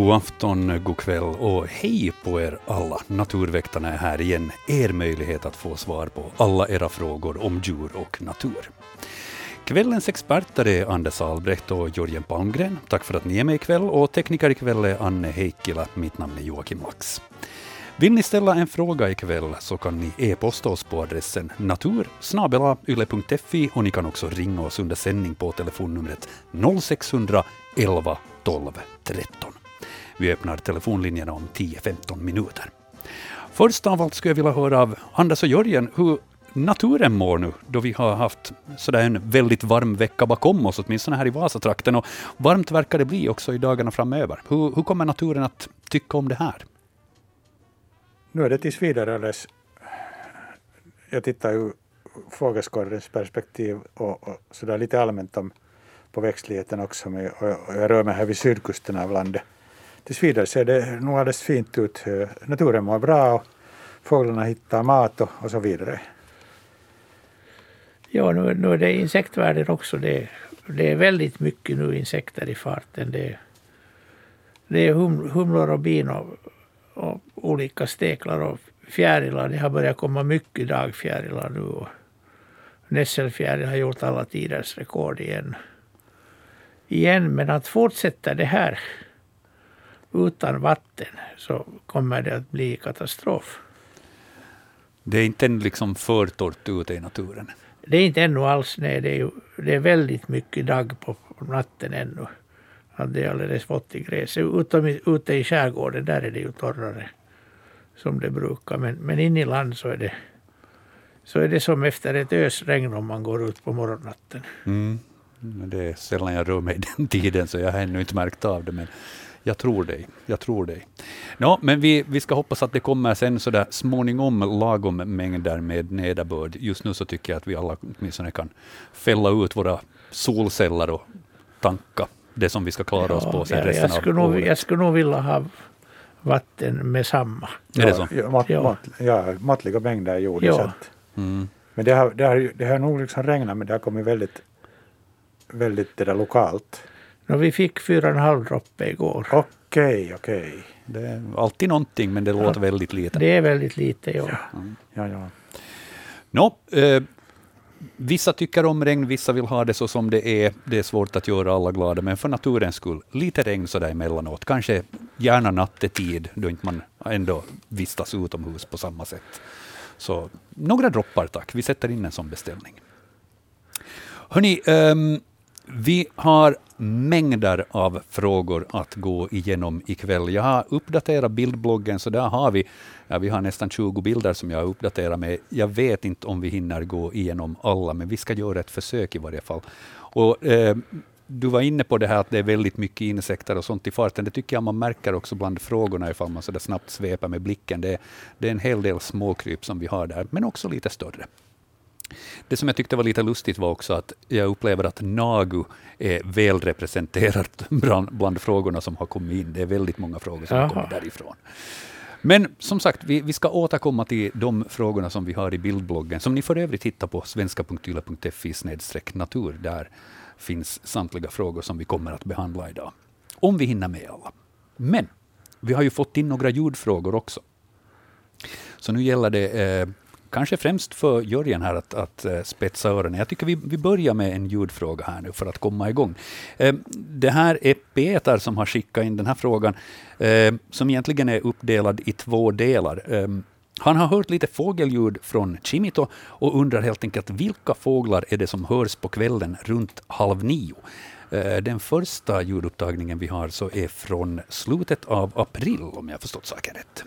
God afton, god kväll och hej på er alla. Naturväktarna är här igen. Er möjlighet att få svar på alla era frågor om djur och natur. Kvällens experter är Anders Albrecht och Jörgen Palmgren. Tack för att ni är med ikväll och tekniker ikväll är Anne Heikkila. Mitt namn är Joakim Lax. Vill ni ställa en fråga ikväll så kan ni e-posta oss på adressen natur och ni kan också ringa oss under sändning på telefonnumret 0600 11 12 13. Vi öppnar telefonlinjerna om 10-15 minuter. Först av allt skulle jag vilja höra av Anders och Jörgen hur naturen mår nu, då vi har haft sådär en väldigt varm vecka bakom oss, åtminstone här i Vasatrakten. Och varmt verkar det bli också i dagarna framöver. Hur, hur kommer naturen att tycka om det här? Nu är det tills vidare alldeles... Jag tittar ur fågelskådarens perspektiv och, och sådär lite allmänt om på växtligheten också. Med, och jag rör mig här vid sydkusten av landet. Tills vidare ser det nog alldeles fint ut. Naturen mår bra och fåglarna hittar mat och, och så vidare. Ja, nu, nu är det insektvärlden också. Det, det är väldigt mycket nu insekter i farten. Det, det är hum, humlor och bin och, och olika steklar och fjärilar. Det har börjat komma mycket dagfjärilar nu. Och nässelfjäril har gjort alla tiders rekord igen. Igen, men att fortsätta det här utan vatten så kommer det att bli katastrof. Det är inte liksom för torrt ute i naturen? Det är inte ännu alls. Nej, det, är ju, det är väldigt mycket dag på natten ännu. Att det är alldeles vått i gräset. Ute, ute i skärgården där är det ju torrare som det brukar. Men, men inne i land så är det så är det som efter ett ösregn om man går ut på morgonnatten. Mm. Det är sällan jag rör mig i den tiden, så jag har ännu inte märkt av det. Men jag tror dig. Jag tror dig. No, men vi, vi ska hoppas att det kommer sen så där småningom lagom mängder med nederbörd. Just nu så tycker jag att vi alla åtminstone kan fälla ut våra solceller och tanka det som vi ska klara ja, oss på sen ja, resten jag skulle av nog, Jag skulle nog vilja ha vatten med samma. Är det så? Ja, mat, ja. Mat, ja måttliga mängder jord. Ja. Mm. Men det har, det, har, det har nog liksom regnat, men det har kommit väldigt, väldigt det där lokalt. No, vi fick fyra och en halv droppe igår. Okej, okej. Det är alltid någonting, men det ja. låter väldigt lite. Det är väldigt lite, ja. Mm. ja, ja. No, eh, vissa tycker om regn, vissa vill ha det så som det är. Det är svårt att göra alla glada, men för naturens skull, lite regn så där emellanåt. Kanske gärna nattetid, då inte man ändå vistas utomhus på samma sätt. Så några droppar tack, vi sätter in en sån beställning. Hörni, um, vi har mängder av frågor att gå igenom ikväll. Jag har uppdaterat bildbloggen, så där har vi, ja, vi har nästan 20 bilder som jag har uppdaterat med. Jag vet inte om vi hinner gå igenom alla, men vi ska göra ett försök i varje fall. Och, eh, du var inne på det här att det är väldigt mycket insekter och sånt i farten. Det tycker jag man märker också bland frågorna ifall man så där snabbt sveper med blicken. Det, det är en hel del småkryp som vi har där, men också lite större. Det som jag tyckte var lite lustigt var också att jag upplever att Nagu är väl representerat bland, bland frågorna som har kommit in. Det är väldigt många frågor som Jaha. har kommit därifrån. Men som sagt, vi, vi, ska återkomma till de frågorna som vi har i bildbloggen, som ni för övrigt hittar på svenska.yle.fi natur. Där finns samtliga frågor som vi kommer att behandla idag. Om vi hinner med alla. Men vi har ju fått in några ljudfrågor också. Så nu gäller det eh, kanske främst för Jörgen här att, att eh, spetsa öronen. Jag tycker vi, vi börjar med en ljudfråga här nu för att komma igång. Eh, det här är Peter som har skickat in den här frågan, eh, som egentligen är uppdelad i två delar. Han har hört lite fågelljud från Chimito och undrar helt enkelt vilka fåglar är det som hörs på kvällen runt halv nio. Den första ljudupptagningen vi har så är från slutet av april, om jag förstått saken rätt.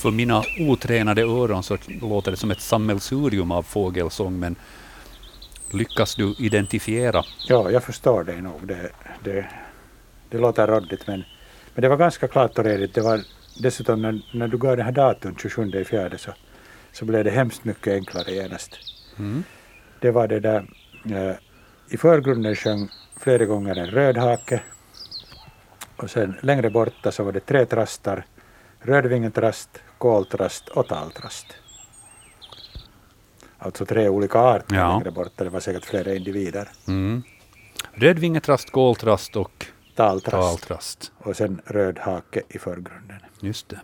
För mina otränade öron så låter det som ett sammelsurium av fågelsång, men lyckas du identifiera? Ja, jag förstår dig nog. Det, det, det låter råddigt, men Men det var ganska klart och redigt. Det var dessutom när, när du gav den här datum 27 i fjärde så, så blev det hemskt mycket enklare genast. Mm. Det var det där, eh, i förgrunden sjöng flera gånger en rödhake och sen längre borta så var det tre trastar, rödvingetrast, koltrast och taltrast. Alltså tre olika arter Ja. längre borta, det var säkert flera individer. Mm. Rödvingetrast, koltrast och Taltrast taltrast. och sen rödhake i förgrunden. Just det.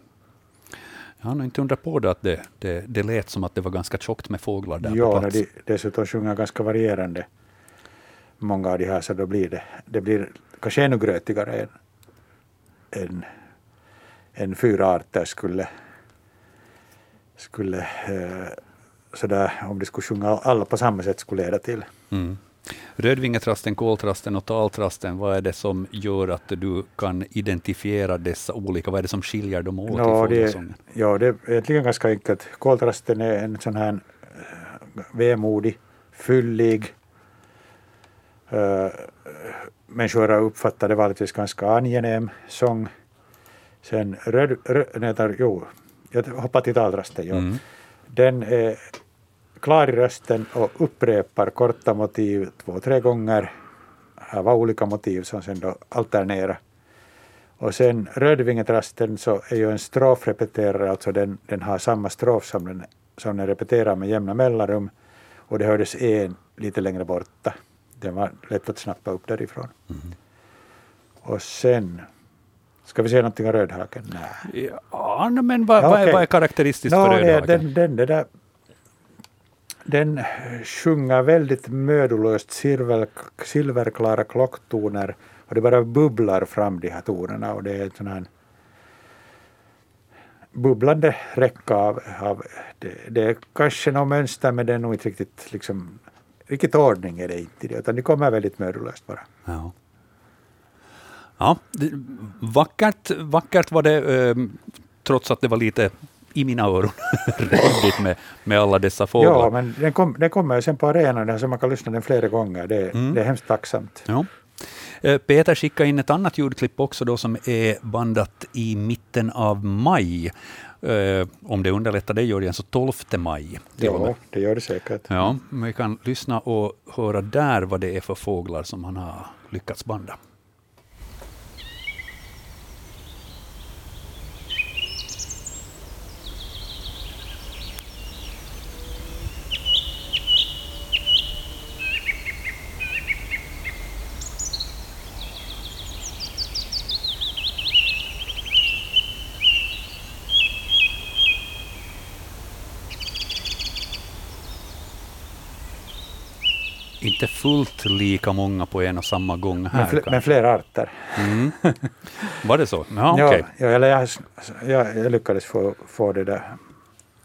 Jag har nog inte undrat på det att det, det, det lät som att det var ganska tjockt med fåglar där på Ja, när plats. de dessutom sjunger ganska varierande, många av de här, så då blir det, det blir kanske ännu grötigare än, än, än fyra arter skulle, skulle eh, sådär, om de skulle sjunga alla på samma sätt skulle leda till. Mm. Rödvingetrasten, koltrasten och taltrasten, vad är det som gör att du kan identifiera dessa olika? Vad är det som skiljer dem åt i det, fågelsången? ja, det är egentligen ganska enkelt. Koltrasten är en sån här eh, vemodig, fyllig, uh, människor har uppfattat det vanligtvis ganska angenäm sång. Sen röd, röd nej, där, jo, jag hoppar till taltrasten. Ja. Mm. Den är klar i rösten och upprepar korta motiv två, tre gånger. Här var olika motiv som sen då alternerar. Och sen rödvingetrasten så är ju en strofrepeterare, alltså den, den har samma strof som den, som den repeterar med jämna mellanrum. Och det hördes en lite längre borta. Den var lätt att snappa upp därifrån. Och sen, ska vi se någonting om rödhaken? Nej. Ja, no, men vad, Ja, vad, är, okej. vad är karaktäristiskt Nå, för det- rödhaken? den, den, det där, den sjunger väldigt mödolöst silver, silverklara klocktoner och det bara bubblar fram de här tonerna och det är en sån här bubblande räcka av, av det, det är kanske något mönster men det är nog inte riktigt liksom riktigt ordning är det inte i det, utan det kommer väldigt mödolöst bara. Ja. Ja, det, vackert, vackert var det, eh, trots att det var lite i mina öron rörigt med, med alla dessa fåglar. Ja, men den, kom, den kommer sen på arenan där så man kan lyssna den flera gånger. Det, Mm. det är hemskt tacksamt. Ja. Eh, Peter skickade in ett annat ljudklipp också då som är bandat i mitten av maj. Eh, om det underlättar dig Jörgen, så 12 maj. Ja, det gör det säkert. Ja, vi kan lyssna och höra där vad det är för fåglar som han har lyckats banda. Inte fullt lika många på en och samma gång här. Men, fl- men flera arter. Mm. Var det så? Ja, okej. ja, eller jag, jag, jag lyckades få, få det där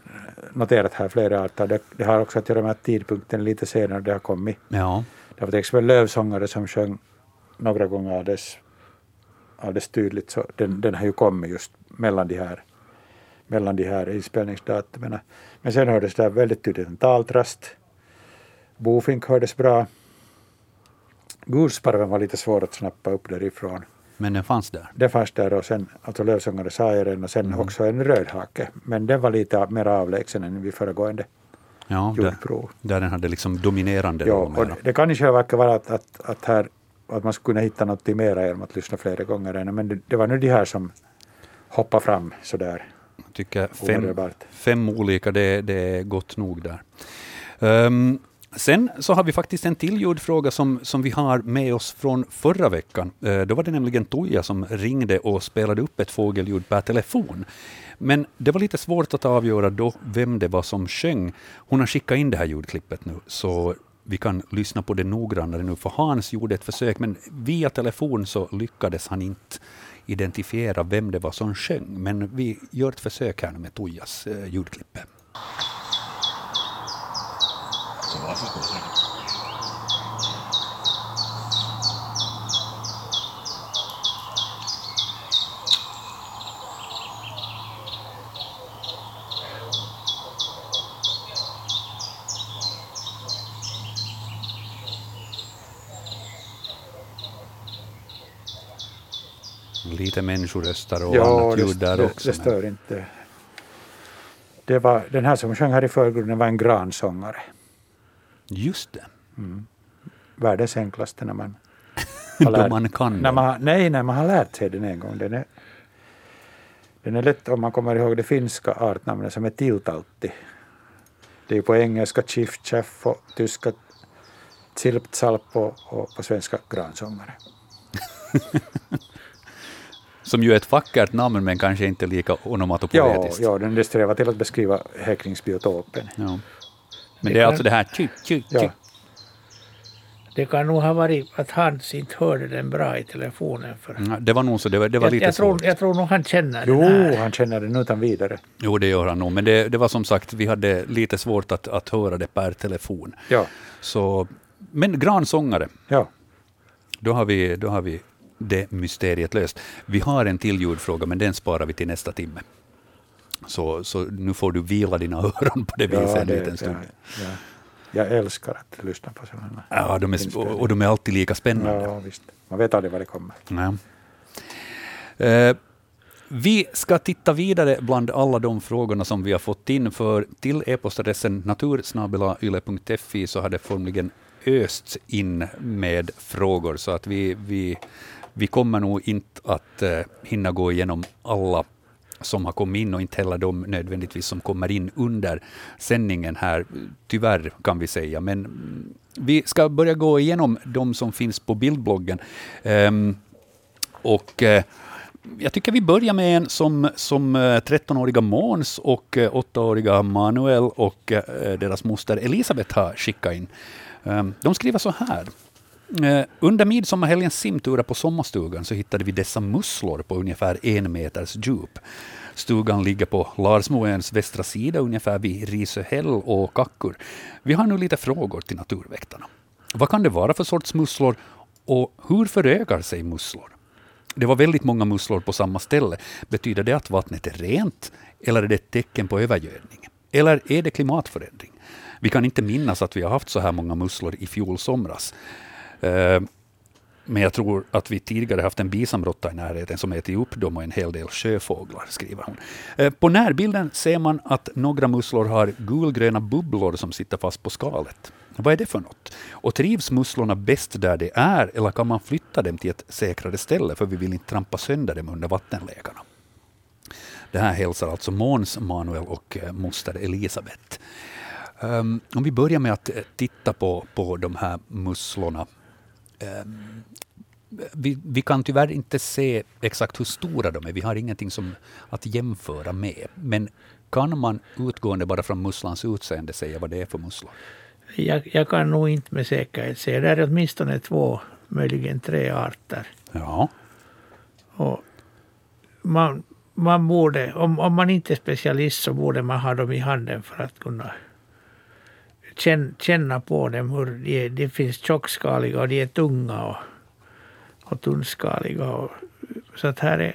eh, noterat här flera arter. Det, det har också att göra med att tidpunkten är lite senare det har kommit. Ja. Det var till exempel lövsångare som sjöng några gånger alldeles, alldeles tydligt. Så den, den har ju kommit just mellan de här, mellan de här inspelningsdatumen. Men sen hördes det väldigt tydligt en taltrast. Bofink hördes bra. Gulsparven var lite svår att snappa upp därifrån. Men den fanns där. Det fanns där och sen alltså lövsångare sajaren och sen också en rödhake. Men den var lite mer avlägsen än vid föregående Ja, där, jordprov. där den hade liksom dominerande Ja, och det, det kan själva verket vara att, att, att, här, att man skulle kunna hitta något mera genom att lyssna flera gånger. än, Men det, det var nu de här som hoppade fram sådär Jag tycker fem, fem olika, det, det är gott nog där. Ehm, sen så har vi faktiskt en till ljudfråga som, som vi har med oss från förra veckan. Eh, då var det nämligen Toja som ringde och spelade upp ett fågelljud per telefon. Men det var lite svårt att avgöra då vem det var som sjöng. Hon har skickat in det här ljudklippet nu, så vi kan lyssna på det noggrannare nu, för Hans gjorde ett försök, men via telefon så lyckades han inte identifiera vem det var som sjöng. Men vi gör ett försök här nu med eh, så jag förstår säkert. Lite människoröster och ja, annat ljud där det, också. det stör men... inte. Det var, den här som sjöng här i förgrunden var en gransångare. Just det, Världens enklaste när man då lärt- man kan När den. man, har- nej, när man har lärt sig den en gång. Den är, den är lätt om man kommer ihåg det finska artnamnet som är tiltautti. Det är på engelska chiff chaff och tyska zilp zalp och, och på svenska gransångare. Som ju är ett vackert namn men kanske inte lika Ja, onomatopoetiskt. ja, den det strävar till att beskriva häckningsbiotopen. Ja. Men Det det är kan- alltså det här tju, tju, tju. Ja, Det kan nog ha varit att Hans inte hörde den bra i telefonen. För Mm, Det var nog så, det var, det var jag, lite jag, tror, svårt. jag tror nog han känner jo, den här. han känner den utan vidare. Jo, det gör han nog, men det, det var som sagt, vi hade lite svårt att, att höra det per telefon. Ja, Så, men gransångare, ja. då har, vi, då har vi det mysteriet löst. Vi har en till ljudfråga, men den sparar vi till nästa timme. Så, så nu får du vila dina öron på det viset ja, en liten stund. ja, ja. Jag älskar att lyssna på sådana. Ja, de är, och de är alltid lika spännande. Ja, visst. Man vet aldrig vad det kommer. Ja. Eh, vi ska titta vidare bland alla de frågorna som vi har fått in, för till e-postadressen natursnabelayle.fi så har det formligen östs in med frågor, så att vi, vi, vi kommer nog inte att eh, hinna gå igenom alla som har kommit in och inte heller de nödvändigtvis som kommer in under sändningen här, tyvärr kan vi säga. Men vi ska börja gå igenom de som finns på bildbloggen. Um, och uh, jag tycker vi börjar med en som, som eh, 13-åriga Måns och eh, 8-åriga Manuel och deras moster Elisabeth har skickat in. Ehm, de skriver så här. Eh, under midsommarhelgens simturer på sommarstugan så hittade vi dessa musslor på ungefär en meters djup. Stugan ligger på Larsmoens västra sida, ungefär vid Risöhäll och Kakkur. Vi har nu lite frågor till naturväktarna. Vad kan det vara för sorts musslor och hur förökar sig musslor? Det var väldigt många musslor på samma ställe. Betyder det att vattnet är rent eller är det ett tecken på övergödning? Eller är det klimatförändring? Vi kan inte minnas att vi har haft så här många musslor i fjol somras. Eh, men jag tror att vi tidigare haft en bisamråtta i närheten som ätit upp dem och en hel del sjöfåglar, skriver hon. Eh, på närbilden ser man att några musslor har gulgröna bubblor som sitter fast på skalet. Vad är det för något? Och trivs musslorna bäst där de är eller kan man flytta dem till ett säkrare ställe för vi vill inte trampa sönder dem under vattenlekarna? Det här hälsar alltså Måns Manuel och eh, moster Elisabeth. Um, om vi börjar med att titta på, på de här musslorna. Um, vi, vi kan tyvärr inte se exakt hur stora de är. Vi har ingenting som att jämföra med. Men kan man utgående bara från musslans utseende säga vad det är för musslor? Jag, jag kan nog inte med säkerhet säga. Det är åtminstone två, möjligen tre arter. Ja, Och man, man borde, om, om man inte är specialist så borde man ha dem i handen för att kunna känna, känna på dem. Hur de, de finns tjockskaliga och de är tunga och, och tunnskaliga. Och, så att här är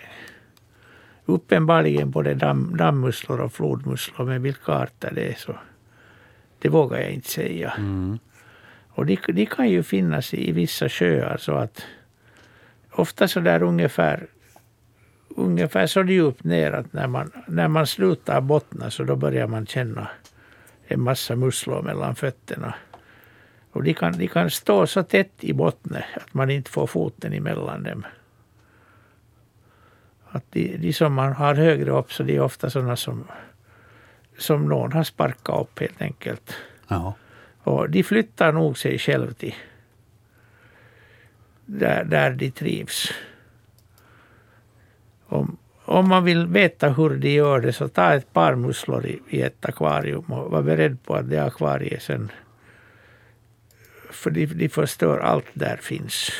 uppenbarligen både damm, dammmusslor och flodmusslor. Men vilka arter det är så det vågar jag inte säga. mm. Och de, de kan ju finnas i vissa sjöar så att ofta så där ungefär ungefär så djupt ner att när man, när man slutar bottna så då börjar man känna en massa musslor mellan fötterna. Och de kan, de kan stå så tätt i bottnen att man inte får foten emellan dem. Att de, de som man har högre upp så de är ofta sådana som, som någon har sparkat upp helt enkelt. ja. Och de flyttar nog sig själv till där, där de trivs. Om, om man vill veta hur de gör det så ta ett par musslor i, i ett akvarium och var beredd på att det akvariet sen... För de, de förstör allt där finns.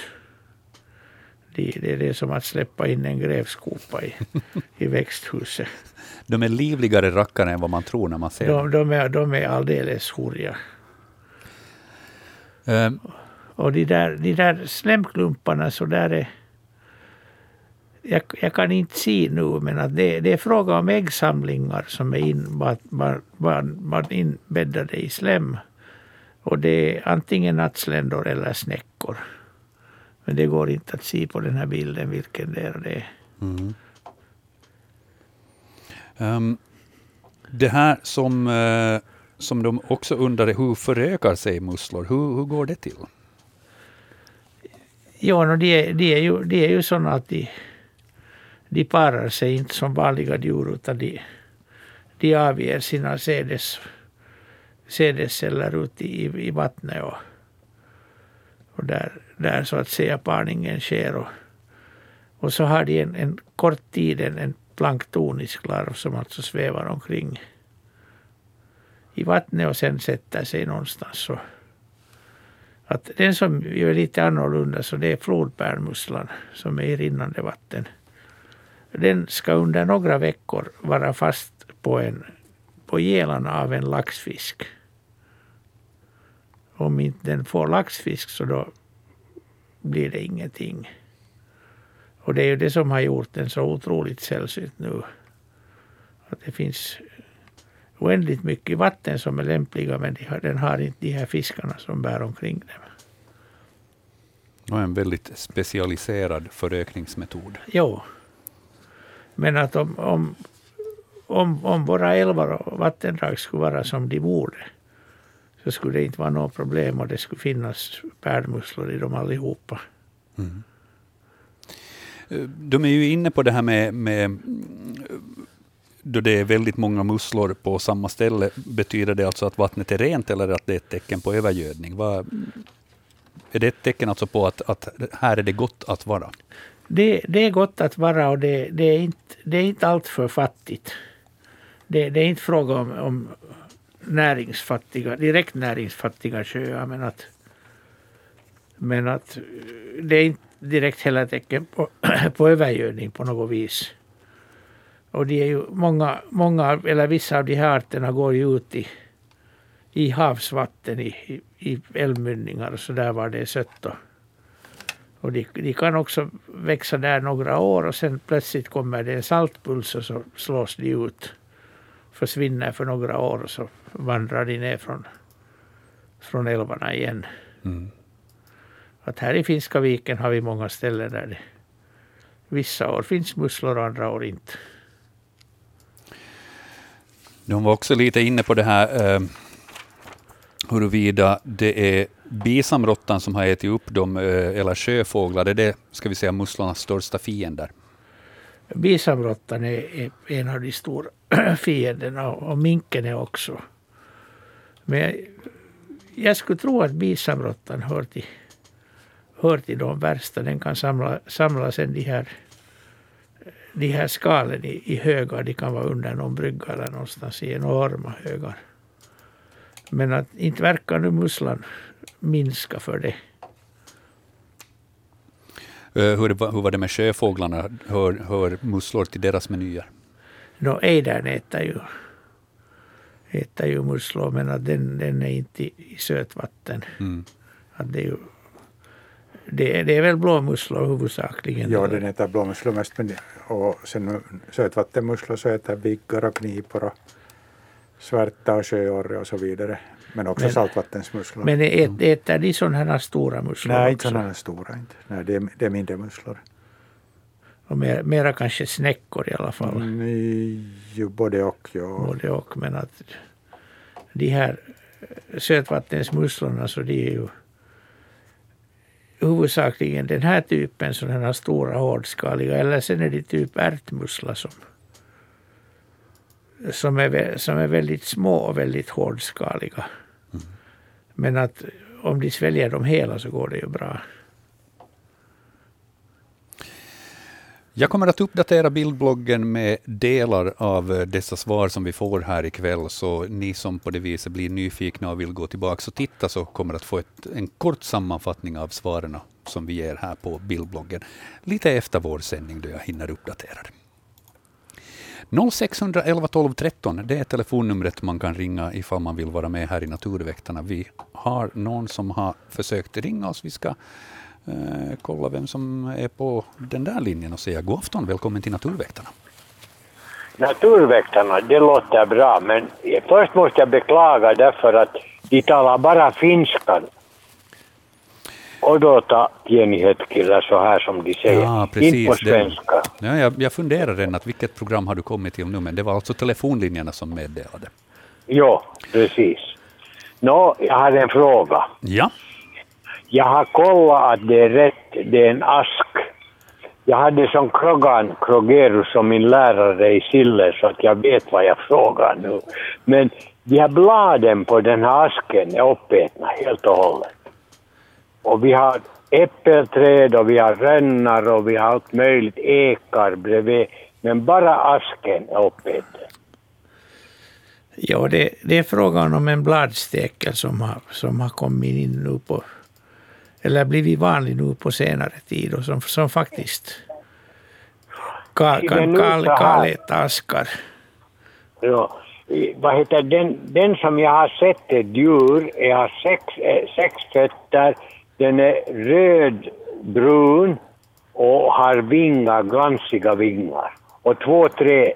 De, det är det som att släppa in en grävskopa i, i växthuset. De är livligare rackare än vad man tror när man ser dem. De, är, de är alldeles hurriga. Eh, Och de där, de där slemklumparna så där är... Jag, jag kan inte se nu, men att det, det är fråga om äggsamlingar som är in, bara, bara, bara, inbäddade i slem. Och det är antingen nattsländor eller snäckor. Men det går inte att se på den här bilden vilken det är. Det är Mm. Um, det här som, uh, som de också undrar hur förökar sig musslor? Hur, hur går det till? Ja, no, de, de, är ju, de är ju sådana att de, de parar sig inte som vanliga djur utan de, de avger sina sädes, sädesceller ute i, i vattnet och, och där, där så att säga parningen sker. Och, och så har de en, en kort tid en, en planktonisk larv som alltså svävar omkring i vattnet och sen sätter sig någonstans. Så att den som är lite annorlunda så det är flodpärlmusslan som är i rinnande vatten. Den ska under några veckor vara fast på, en, på gelarna av en laxfisk. Om inte den får laxfisk så då blir det ingenting. Och det är ju det som har gjort den så otroligt sällsynt nu. Att det finns oändligt mycket vatten som är lämpliga men den har inte de här fiskarna som bär omkring dem. Och en väldigt specialiserad förökningsmetod. Jo. Men att om, om, om, om våra älvar och vattendrag skulle vara som de borde så skulle det inte vara något problem och det skulle finnas pärlmusslor i dem allihopa. Mm. De är ju inne på det här med, med då det är väldigt många musslor på samma ställe, betyder det alltså att vattnet är rent eller att det är ett tecken på övergödning? Vad, är det ett tecken alltså på att, att här är det gott att vara? Det, det är gott att vara och det, det, är, inte, det är inte allt för fattigt. Det, det är inte fråga om, om näringsfattiga, direkt näringsfattiga sjöar men att, men att det är inte direkt heller tecken på, på övergödning på något vis. Och det är ju många, många, eller vissa av de här arterna går ju ut i, i havsvatten, i, i, i älvmynningar och så där var det är sött. Och, och de, de, kan också växa där några år och sen plötsligt kommer det en saltpuls och så slås de ut. Försvinner för några år och så vandrar de ner från, från älvarna igen. Mm. Att här i Finska viken har vi många ställen där det vissa år finns musslor och andra år inte. De var också lite inne på det här eh, huruvida det är bisamråttan som har ätit upp dem, eh, eller sjöfåglar. Det är det, ska vi säga, musslornas största fiender. Bisamråttan är, är en av de stora fienderna och minken är också. Men jag skulle tro att bisamråttan hör till, hör till de värsta. Den kan samla, samla sen de här de här skalen i, i högar, de kan vara under någon brygga eller någonstans i enorma högar. Men att inte verkar nu musslan minska för det. Eh, hur, hur var det med sjöfåglarna? Hör, hör musslor till deras menyer? No, ejdern äter ju, äter ju musslor, men att den, den är inte i, i sötvatten. Mm. Att det är ju det, det är väl blåmusslor huvudsakligen? Ja, den äter blåmusslor mest. Men, och sen sötvattenmusslor så äter viggar och knipor och svärta och sjöorre och så vidare. Men också men, saltvattensmusslor. Men ät, mm. äter de sådana här stora musslor Nej, inte sådana här stora. Inte. Nej, det, är, det är mindre musslor. Och mer, mera kanske snäckor i alla fall? Mm, jo, både och. Ja. Både och, men att de här sötvattensmusslorna så de är ju huvudsakligen den här typen, sådana här stora hårdskaliga, eller sen är det typ ärtmussla som, som, är, som är väldigt små och väldigt hårdskaliga. Men att om de sväljer dem hela så går det ju bra. Jag kommer att uppdatera bildbloggen med delar av dessa svar som vi får här ikväll, så ni som på det viset blir nyfikna och vill gå tillbaka och titta, så kommer att få ett, en kort sammanfattning av svaren som vi ger här på bildbloggen, lite efter vår sändning då jag hinner uppdatera det. 0611 12 13, det är telefonnumret man kan ringa ifall man vill vara med här i Naturväktarna. Vi har någon som har försökt ringa oss. Vi ska eh, kolla vem som är på den där linjen och säga god afton, välkommen till Naturväktarna. Naturväktarna, det låter bra, men först måste jag beklaga därför att de talar bara finska odota eller så här som de säger. Ja, precis. Inte på Det- svenska. Ja, jag, jag funderar redan att vilket program har du kommit till nu, men det var alltså telefonlinjerna som meddelade. Jo, precis. Nå, jag har en fråga. Ja, Jag har kollat att det är rätt, det är en ask. Jag hade som Krogan Krogerus som min lärare i Sille så att jag vet vad jag frågar nu. Men de här bladen på den här asken är uppätna helt och hållet. Och vi har äppelträd och vi har rännar och vi har allt möjligt, ekar bredvid. Men bara asken är uppäten. Ja, det, det är frågan om en bladstekel som har, som har kommit in nu på, eller blivit vanlig nu på senare tid och som, som faktiskt kan kal, kaläta askar. Ja. Vad heter den, den som jag har sett ett djur, jag har sex, eh, sex fötter, den är rödbrun och har vingar, glansiga vingar. Och två, tre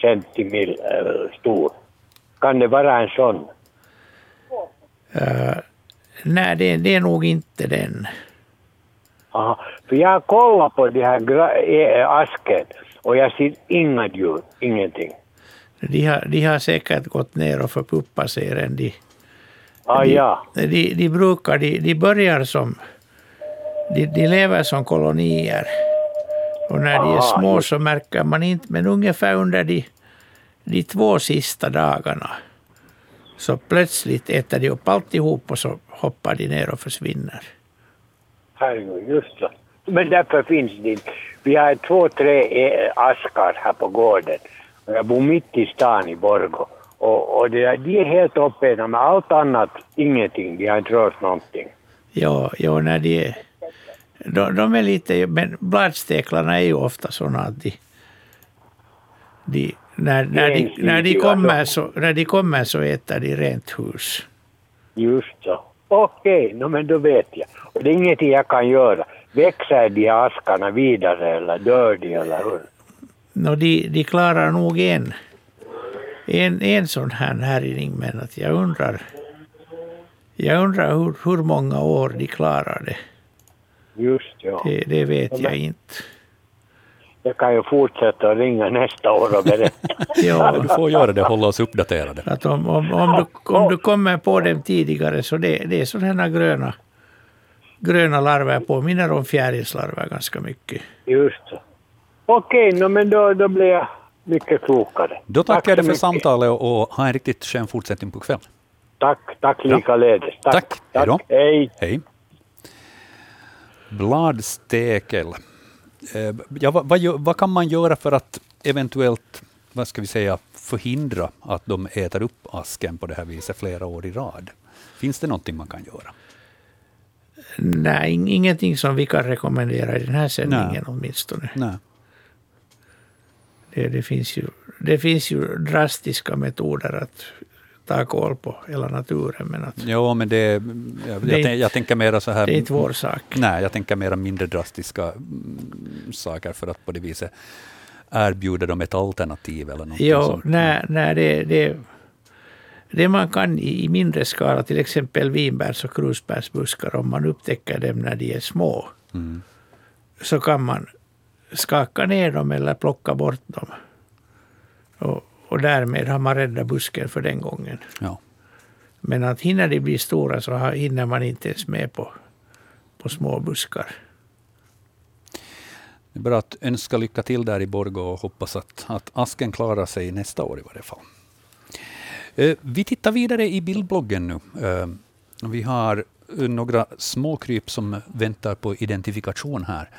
centimeter äh, stor. Kan det vara en sån? Uh, nej, det, det är nog inte den. Aha. För jag har kollat på de här gra- eh, asken och jag ser inga djur, ingenting. De har, de har säkert gått ner och förpuppat sig redan. De, Ah, de, ja. de, de brukar, de, de börjar som, de, de lever som kolonier. Och när de är Aha, små så märker man inte, men ungefär under de, de två sista dagarna så plötsligt äter de upp alltihop och så hoppar de ner och försvinner. Herregud, just så. Men därför finns det inte. Vi har två, tre eh, askar här på gården. Jag bor mitt i stan i Borgå. Och, och det, de är helt uppätna med allt annat, ingenting. De har inte rört någonting. Ja, ja när de. De, de är lite... Men bladsteklarna är ju ofta sådana att de... de när, när, de, när, de kommer så, när de kommer så äter de rent hus. Just så. Okej, no, men då vet jag. Och det är ingenting jag kan göra. Växer de askarna vidare eller dör de eller hur? Nå, de, de klarar nog en, en, en sån här härjning, men att jag undrar... Jag undrar hur, hur många år de klarar det. Just ja. Det, det vet jag inte. Jag kan ju fortsätta att ringa nästa år och berätta. Ja, du får göra det hålla oss uppdaterade. Att om, om, om, du, om du kommer på dem tidigare så det, det är sådana här gröna, gröna larver påminner om fjärilslarver ganska mycket. Just så. Okej, no, men då, då blir jag mycket klokare. Då tackar Tack jag dig för mycket. samtalet och och ha en riktigt skön fortsättning på kvällen. Tack, tack likaledes. Tack. Hej då. Hej. Hej. Bladstekel. Eh, Ja, vad, vad, vad kan man göra för att eventuellt vad ska vi säga, förhindra att de äter upp asken på det här viset flera år i rad? Finns det någonting man kan göra? Nej, ing- ingenting som vi kan rekommendera i den här sändningen Nej. åtminstone. Nej. Det, det, finns ju, det finns ju drastiska metoder att ta koll på hela naturen, men att Jo, men det, jag, Det jag, inte- jag tänker mera så här... det är inte vår sak. Nej, jag tänker mera mindre drastiska mm, saker för att på det viset erbjuda dem ett alternativ eller någonting Jo, sånt. nej, nej, det, det, det man kan i, i mindre skala, till exempel vinbärs och krusbärsbuskar, om man upptäcker dem när de är små, Mm. så kan man skaka ner dem eller plocka bort dem. Och, och därmed har man räddat busken för den gången. Ja. Men att hinner de bli stora så hinner man inte ens med på, på små buskar. Det är bara att önska lycka till där i Borgå och hoppas att, att asken klarar sig nästa år i varje fall. Eh, Vi tittar vidare i bildbloggen nu. Eh, Vi har eh, några småkryp som väntar på identifikation här.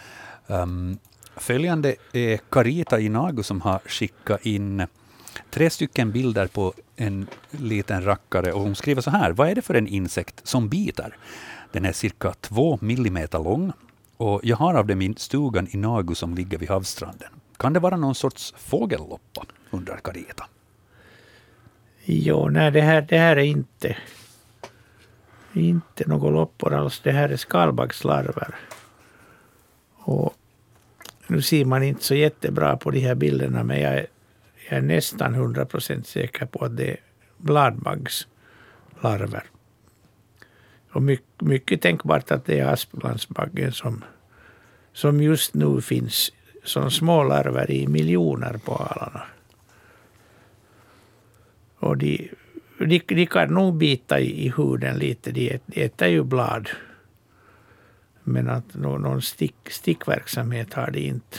Följande är Carita Inago som har skickat in tre stycken bilder på en liten rackare och hon skriver så här. Vad är det för en insekt som biter? Den är cirka två millimeter lång och jag har av dem i stugan i Nagu som ligger vid havsstranden. Kan det vara någon sorts fågelloppa? undrar Carita. Jo, nej, det här, det här är inte, inte några loppor alls. Det här är skalbaggslarver. Och nu ser man inte så jättebra på de här bilderna, men jag är, jag är nästan 100 procent säker på att det är bladbaggslarver. Och mycket, mycket tänkbart att det är Asplandsbaggen som, som just nu finns som små larver i miljoner på alarna. Och de, de, de kan nog bita i, i huden lite. De, äter ju blad. Men att någon, någon stick, stickverksamhet har de inte.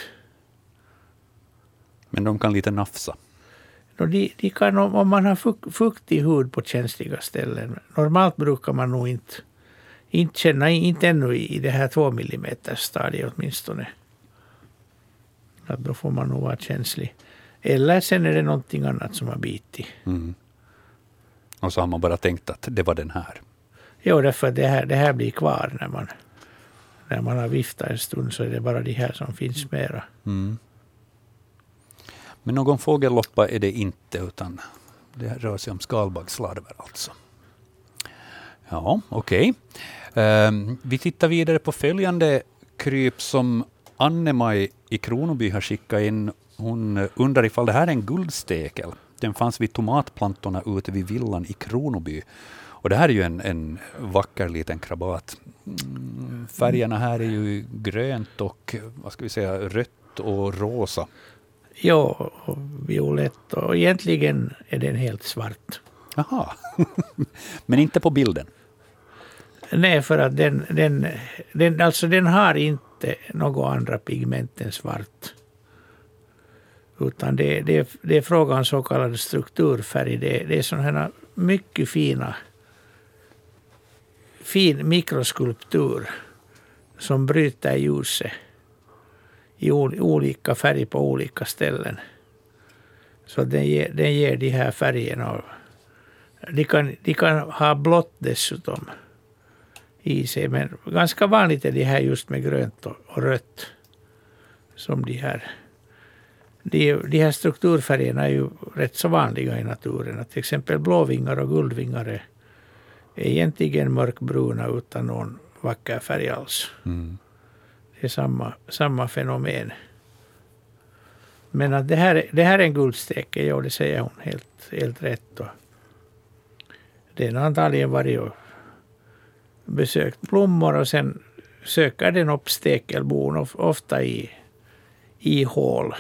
Men de kan lite nafsa. De, de kan, om man har fuktig hud på känsliga ställen. Normalt brukar man nog inte, inte känna, inte ännu i det här två millimeters stadiet åtminstone. Att då får man nog vara känslig. Eller sen är det någonting annat som har bitit. Mm. Och så har man bara tänkt att det var den här. Jo, därför att det här, det här blir kvar när man, när man har viftat en stund så är det bara de här som finns mera. Mm. Men någon fågelloppa är det inte, utan det rör sig om skalbaggslarver alltså. Ja, okej. Okay. Um, vi tittar vidare på följande kryp som Anne-Maj i Kronoby har skickat in. Hon undrar ifall det här är en guldstekel. Den fanns vid tomatplantorna ute vid villan i Kronoby. Och det här är ju en, en vacker liten krabat. Mm, färgerna här är ju grönt och vad ska vi säga, rött och rosa. Ja, och violett. Och egentligen är den helt svart. Jaha. Men inte på bilden? Nej, för att den, den, den, alltså den har inte några andra pigment än svart. Utan det, det, det är fråga om så kallad strukturfärg. Det, det är sådana mycket fina fin mikroskulptur som bryter ljuset i olika färg på olika ställen. Så den ger, den ger de här färgerna. De kan, de kan ha blått dessutom i sig. Men ganska vanligt är det här just med grönt och, och rött. Som de här. De, de här strukturfärgerna är ju rätt så vanliga i naturen. Till exempel blåvingar och guldvingar är egentligen mörkbruna utan någon vacker färg alls. Mm. Det är samma, samma fenomen. Men att det här, det här är en guldsteke, ja det säger hon helt, helt rätt. Och den har antagligen varit och besökt blommor och sen söker den upp stekelbon, ofta i, i hål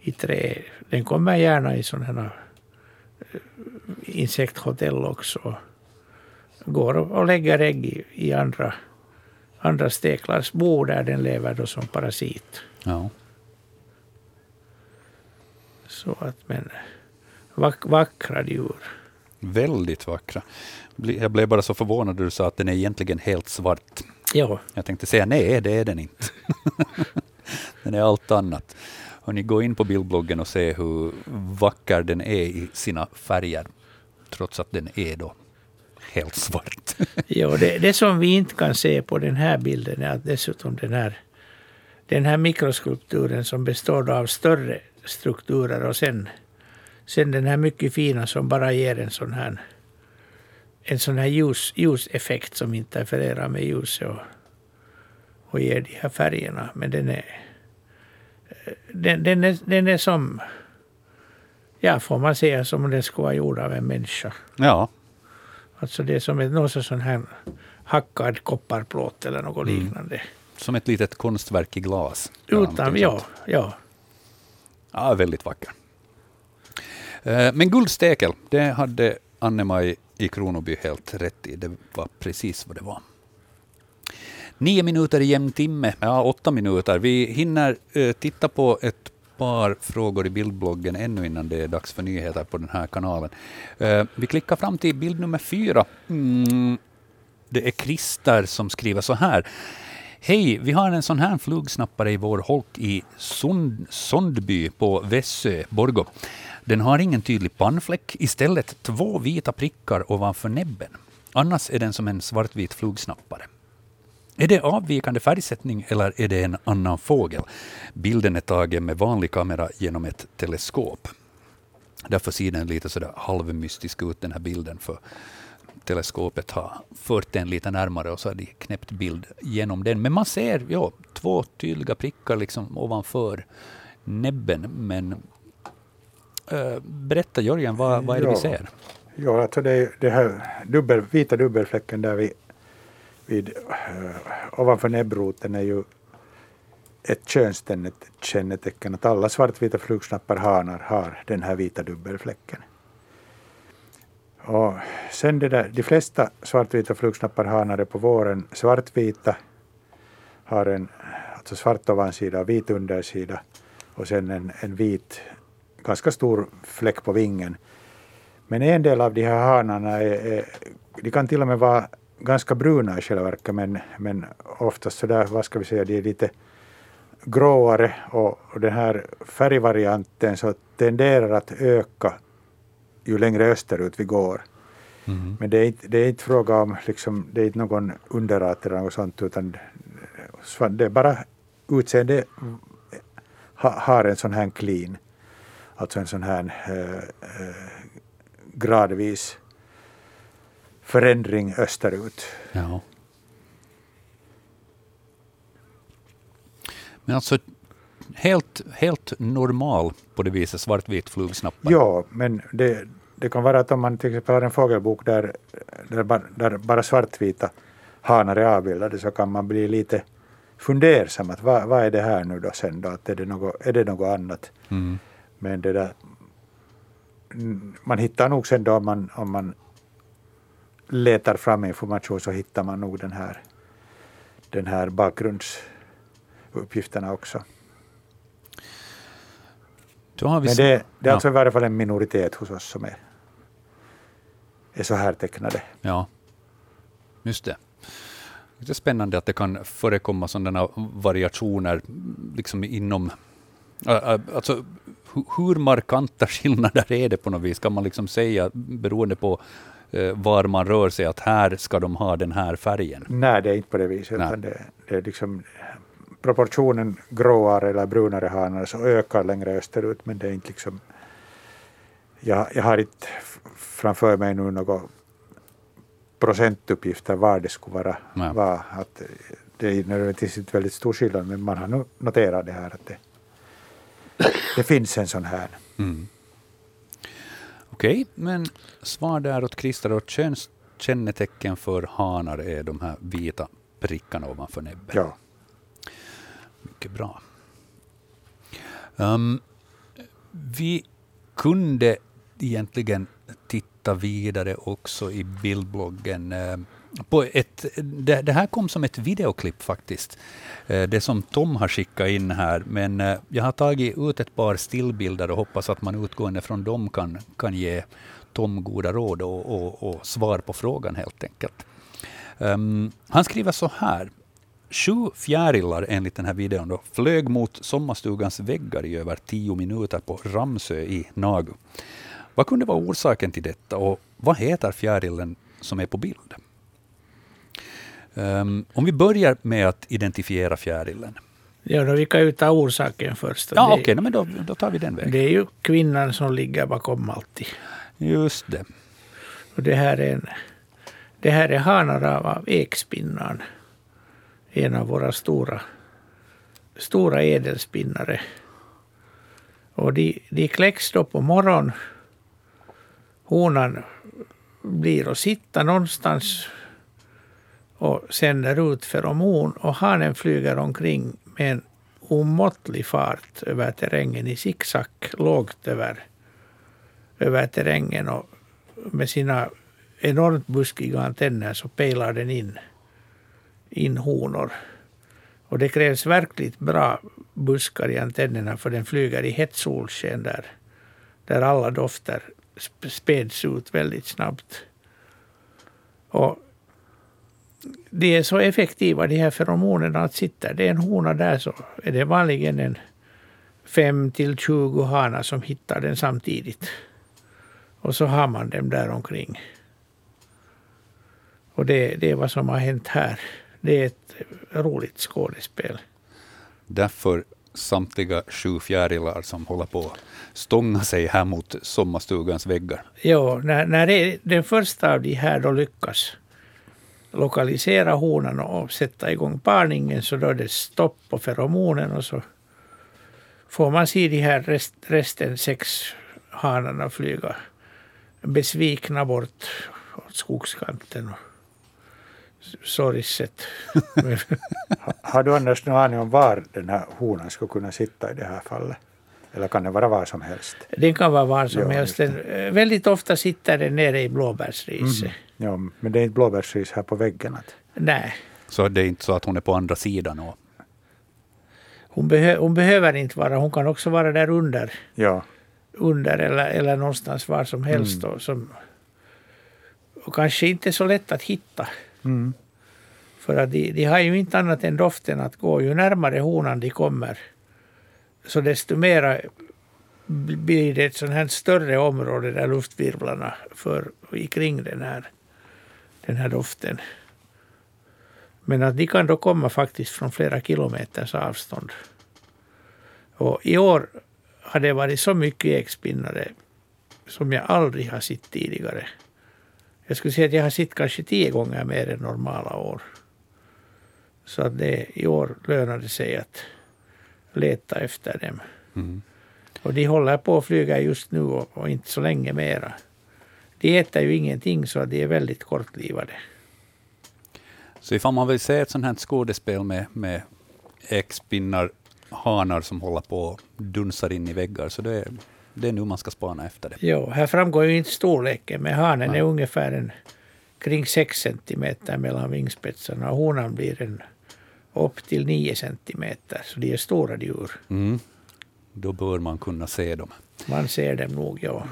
i trä. Den kommer gärna i sådana här eh, insekthotell också. Går och lägger ägg i, i andra andra steklars bo där den lever då som parasit. Ja. Så att, men vack, vackra djur. Väldigt vackra. Jag blev bara så förvånad när du sa att den är egentligen helt svart. Ja. Jag tänkte säga nej, det är den inte. den är allt annat. Och ni går in på bildbloggen och ser hur vacker den är i sina färger, trots att den är då helt svart. jo, det, det som vi inte kan se på den här bilden är att dessutom den här, den här mikroskulpturen som består av större strukturer och sen, sen den här mycket fina som bara ger en sån här en sån här ljus, ljuseffekt som interfererar med ljuset och, och ger de här färgerna. Men den är, den, den, är, den är som, ja får man säga, som om den skulle vara gjord av en människa. Ja, Alltså det är som ett, någon sån här hackad kopparplåt eller något mm. liknande. Som ett litet konstverk i glas. Utan, ja, ja. Ja, väldigt vacker. Eh, men guldstekel, det hade Anne-Maj i Kronoby helt rätt i. Det var precis vad det var. Nio minuter i jämn timme, ja åtta minuter. Vi hinner eh, titta på ett par frågor i bildbloggen ännu innan det är dags för nyheter på den här kanalen. Uh, vi klickar fram till bild nummer fyra. Mm, det är Christer som skriver så här. Hej, vi har en sån här flugsnappare i vår holk i Sund, Sondby på Vässö, Borgå. Den har ingen tydlig pannfläck, istället två vita prickar ovanför näbben. Annars är den som en svartvit flugsnappare. Är det avvikande färgsättning eller är det en annan fågel? Bilden är tagen med vanlig kamera genom ett teleskop. Därför ser den lite sådär halvmystisk ut den här bilden. För teleskopet har fört den lite närmare och så har de knäppt bild genom den. Men man ser ja, två tydliga prickar liksom ovanför näbben. Men äh, berätta Jörgen, vad, vad är det ja. vi ser? Ja, alltså det, det här dubbel, vita dubbelfläcken där vid vid, eh, ovanför näbbroten är ju ett könskännetecken att alla svartvita flugsnappar hanar har den här vita dubbelfläcken. Och sen det där, de flesta svartvita flugsnappar hanar är på våren svartvita, har en alltså svart ovansida och vit undersida och sen en, en vit, ganska stor fläck på vingen. Men en del av de här hanarna är, är, de kan till och med vara ganska bruna i själva verket, men, men oftast så där, vad ska vi säga, de är lite gråare och, och den här färgvarianten så tenderar att öka ju längre österut vi går. Mm. Men det är, inte, det är inte fråga om, liksom, det är inte någon underart eller något sånt, utan det är bara utseende ha, har en sån här clean, alltså en sån här äh, äh, gradvis förändring österut. Ja. Men alltså helt, helt normal på det viset svartvit flugsnappar? Ja, men det, det kan vara att om man till exempel har en fågelbok där, där, där bara svartvita hanar är avbildade så kan man bli lite fundersam. Att vad, vad är det här nu då sen då? Att är, det något, är det något annat? Mm. Men det där, man hittar nog sen då om man, om man letar fram information så hittar man nog den här, den här bakgrundsuppgifterna också. Men det, det är ja. alltså i varje fall en minoritet hos oss som är, är så här tecknade. Ja, just det. Det är spännande att det kan förekomma sådana variationer liksom inom... Alltså, hur markanta skillnader är det på något vis? Kan man liksom säga beroende på var man rör sig att här ska de ha den här färgen? Nej, det är inte på det viset. Utan det, det, är liksom proportionen gråare eller brunare hanar så ökar längre österut, men det är inte liksom... Jag, jag har inte framför mig nu några procentuppgifter var det skulle vara. vara att det är nödvändigtvis inte väldigt stor skillnad, men man har noterat det här att det, det finns en sån här. Mm. Okej, men svar där åt Christer. Och könskännetecken för hanar är de här vita prickarna ovanför näbben. Ja. Mycket bra. Um, vi kunde egentligen titta vidare också i bildbloggen. På ett, det, det, här kom som ett videoklipp faktiskt. Eh, det som Tom har skickat in här. Men eh, jag har tagit ut ett par stillbilder och hoppas att man utgående från dem kan, kan ge Tom goda råd och, och, och svar på frågan helt enkelt. Um, han skriver så här. Sju fjärilar enligt den här videon då, flög mot sommarstugans väggar i över tio minuter på Ramsö i Nagu. Vad kunde vara orsaken till detta och vad heter fjärilen som är på bild? Um, om vi börjar med att identifiera fjärilen. Ja, då vi kan ju ta orsaken först. Ja, okej, okay, men då, då tar vi den vägen. Det är ju kvinnan som ligger bakom alltid. Just det. Och det här är, en, det här är hanar av ekspinnan. En av våra stora, stora ädelspinnare. Och de, de kläcks då på morgonen. Honan blir att sitta någonstans och sänder ut feromon och hanen flyger omkring med en omåttlig fart över terrängen i zigzag lågt över, över terrängen och med sina enormt buskiga antenner så pejlar den in, in honor. Och det krävs verkligt bra buskar i antennerna för den flyger i hett solsken där, där alla dofter späds ut väldigt snabbt. Och de är så effektiva de här feromonerna att sitter det en hona där så är det vanligen en 5 till 20 hanar som hittar den samtidigt. Och så har man dem där omkring. Och det, det är vad som har hänt här. Det är ett roligt skådespel. Därför samtliga sju fjärilar som håller på att stånga sig här mot sommarstugans väggar. Ja, när, när den första av de här då lyckas lokalisera honan och sätta igång parningen så då är det stopp på feromonen och så får man se de här rest, resten sex hanarna flyga besvikna bort åt skogskanten. sorgset. Har du Anders någon aning om var den här honan skulle kunna sitta i det här fallet? Eller kan den vara var som helst? Den kan vara var som Ja, helst. Den, eh, väldigt ofta sitter den nere i blåbärsriset. Ja, men det är inte blåbärsris här på väggen. Att, Nej, Så det är inte så att hon är på andra sidan. Och, hon, behö, hon behöver inte vara. Hon kan också vara där under. ja, under eller, eller någonstans var som helst. Då, som, och kanske inte så lätt att hitta. mm. För att de, de har ju inte annat än doften att gå. Ju närmare honan de kommer så desto mera blir det ett sånt här större område där luftvirvlarna för kring den här, den här doften. Men att de kan då komma faktiskt från flera kilometers avstånd. Och i år har det varit så mycket ekspinnare som jag aldrig har sett tidigare. Jag skulle säga att jag har sett kanske tio gånger mer än normala år. Så att det, i år lönar det sig att leta efter dem. mm. Och de håller på att flyga just nu och, och inte så länge mera. De äter ju ingenting så de är väldigt kortlivade. Så ifall man vill se ett sånt här skådespel med, med ekspinnar, hanar som håller på och dunsar in i väggar, så det är, det är nu man ska spana efter det. Jo, här framgår ju inte storleken, men hanen Nej. är ungefär en, kring 6 centimeter mellan vingspetsarna och honan blir en upp till 9 centimeter. Så de är stora djur. Mm. Då bör man kunna se dem. Man ser dem nog, ja.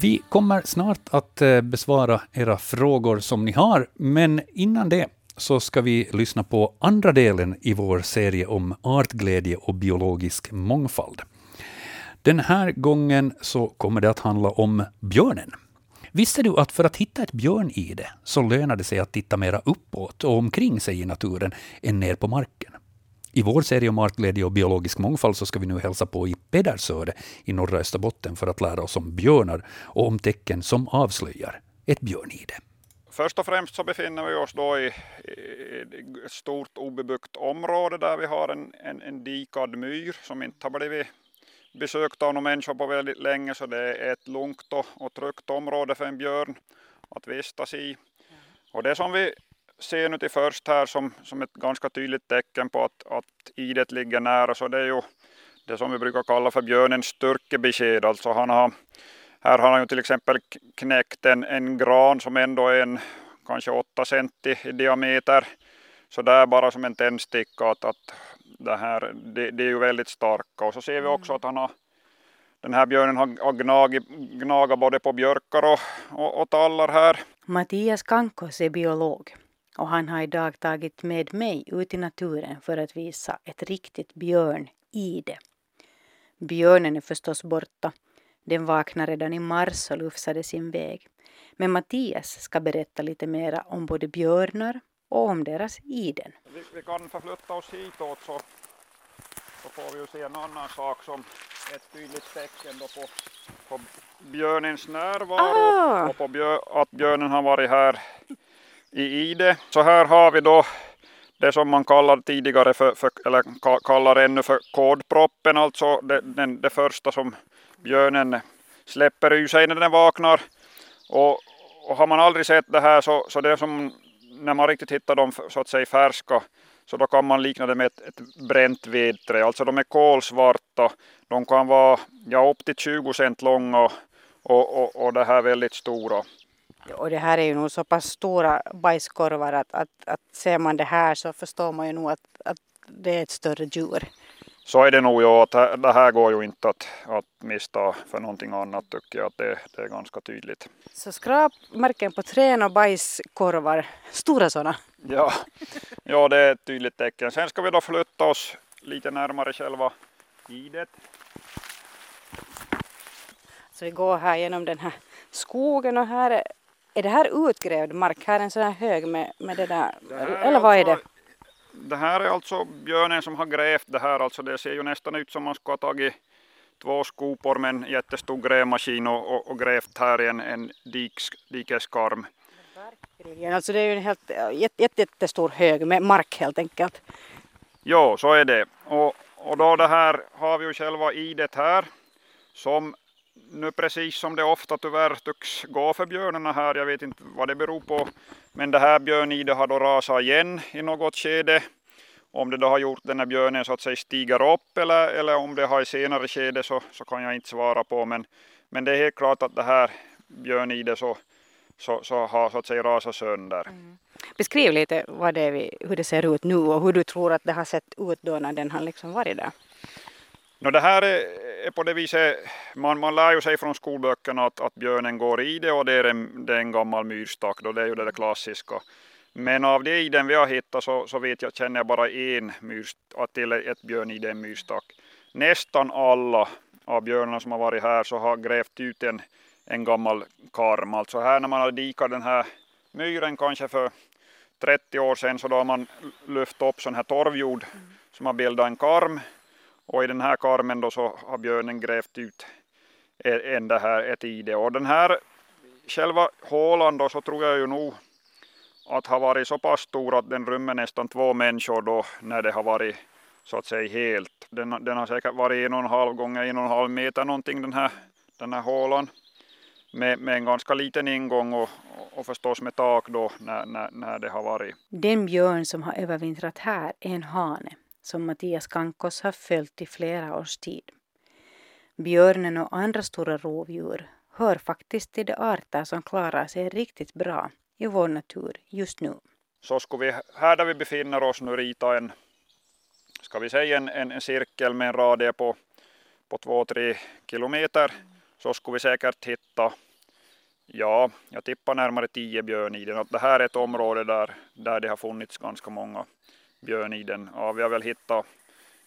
Vi kommer snart att eh, besvara era frågor som ni har, men innan det så ska vi lyssna på andra delen i vår serie om artglädje och biologisk mångfald. Den här gången så kommer det att handla om björnen. Visste du att för att hitta ett björnide så lönar det sig att titta mera uppåt och omkring sig i naturen än ner på marken? I vår serie om artglädje och biologisk mångfald så ska vi nu hälsa på i Pedersöre i norra Österbotten för att lära oss om björnar och om tecken som avslöjar ett björnide. Först och främst så befinner vi oss då i, i ett stort obebyggt område där vi har en, en, en dikad myr som inte har blivit besökt av någon människa på väldigt länge så det är ett lugnt och, och tryggt område för en björn att vistas i. Och det som vi ser nu till först här som, som ett ganska tydligt tecken på att, att idet ligger nära så det är ju det som vi brukar kalla för björnens styrkebesked. Alltså han har, här har han ju till exempel knäckt en, en gran som ändå är en kanske 8 centi i diameter. Så där bara som en tändsticka att, att det här det, det är ju väldigt starka. Och så ser vi också att han har den här björnen har, har gnagit, gnagat både på björkar och, och, och tallar här. Mattias Kankos är biolog och han har idag tagit med mig ut i naturen för att visa ett riktigt björnide. Björnen är förstås borta. Den vaknade redan i mars och lufsade sin väg. Men Mattias ska berätta lite mera om både björnar och om deras iden. Vi, vi kan förflytta oss hitåt så, så får vi ju se en annan sak som ett tydligt tecken då på, på björnens närvaro Ah. och på björ, att björnen har varit här i det. Så här har vi då det som man kallar tidigare för, för eller kallar ännu för kodproppen, alltså det, den, det första som björnen släpper ur sig när den vaknar. Och, och har man aldrig sett det här så, så det som när man riktigt hittar dem så att säga färska så då kan man likna det med ett, ett bränt vedträ. Alltså de är kolsvarta. De kan vara ja, upp till 20 cent långa och, och, och, och det här väldigt stora. Och det här är ju nog så pass stora bajskorvar att, att, att ser man det här så förstår man ju nog att, att det är ett större djur. Så är det nog ju att det här går ju inte att, att mista för någonting annat tycker jag att det, det är ganska tydligt. Så skrap marken på trän och bajskorvar, stora sådana. Ja, ja, det är ett tydligt tecken. Sen ska vi då flytta oss lite närmare själva idet. Så vi går här genom den här skogen och här är, är det här utgrävd mark? Här är en sån här hög med, med det där, Det eller vad är det? alltså- Det här är alltså björnen som har grävt det här. Alltså det ser ju nästan ut som man ska ha tagit två skopor med en jättestor grävmaskin och, och, och grävt här i en, en diks, dikeskarm. Alltså det är ju en helt, jätte, jätte, jättestor hög med mark helt enkelt. Ja, så är det. Och, och då det här har vi ju själva idet här som nu precis som det ofta tyvärr tycks gå för björnarna här, jag vet inte vad det beror på, men det här björnidet har då rasat igen i något skede. Om det då har gjort den här björnen så att säga stiger upp eller, eller om det har i senare skede så, så kan jag inte svara på, men, men det är helt klart att det här björnidet så, så, så har så att säga rasat sönder. Mm. Beskriv lite vad det är, hur det ser ut nu och hur du tror att det har sett ut då när den har liksom varit där. No, det här är, är på det viset, man, man lär ju sig från skolböckerna att, att björnen går i det och det är en, det är en gammal myrstack, då det är ju det där klassiska. Men av de iden vi har hittat så, så vet jag, känner jag bara en myrstack, till ett björn i den myrstack. Nästan alla av björnarna som har varit här så har grävt ut en, en gammal karm. Alltså här när man har dikat den här myren kanske för 30 år sedan så då har man lyft upp sån här torvjord som har bildat en karm och i den här karmen då så har björnen grävt ut e- en det här, ett ide. Och den här själva hålan då så tror jag ju nog att har varit så pass stor att den rymmer nästan två människor då när det har varit så att säga helt. Den, den har säkert varit en och en halv gånger en och en halv meter någonting den här, den här hålan. Med, med en ganska liten ingång och, och förstås med tak då när, när, när det har varit. Den björn som har övervintrat här är en hane som Mattias Kankos har följt i flera års tid. Björnen och andra stora rovdjur hör faktiskt till de arter som klarar sig riktigt bra i vår natur just nu. Så skulle vi här där vi befinner oss nu rita en, ska vi säga en, en, en cirkel med en radie på, på 2-3 kilometer så skulle vi säkert hitta Ja, jag tippar närmare 10 björn i den. Det här är ett område där, där det har funnits ganska många björn i den. Ja, vi har väl hittat,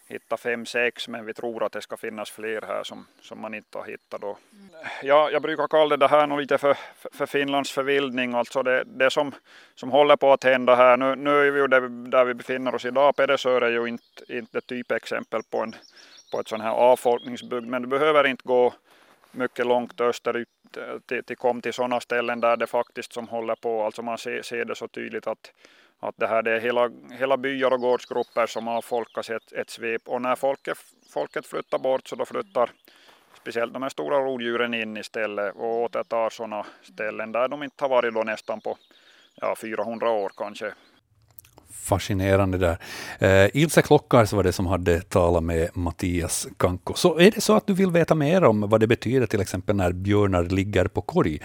hittat fem, sex men vi tror att det ska finnas fler här som, som man inte har hittat då. Ja, jag brukar kalla det här nog lite för, för Finlands förvildning, alltså det, det som, som håller på att hända här. Nu, nu är vi ju där, där vi befinner oss idag, Pedersör är ju inte, inte typexempel på, en, på ett sån här avfolkningsbygd, men du behöver inte gå mycket långt österut till, till kom till sådana ställen där det faktiskt som håller på, alltså man ser, ser det så tydligt att att det här det är hela, hela byar och gårdsgrupper som har i ett, ett svep och när folket, folket flyttar bort så då flyttar speciellt de här stora rovdjuren in istället och återtar sådana ställen där de inte har varit då nästan på ja, 400 år kanske. Fascinerande där. Eh, Ilse Klockars var det som hade talat med Mattias Kanko. Så är det så att du vill veta mer om vad det betyder till exempel när björnar ligger på korg,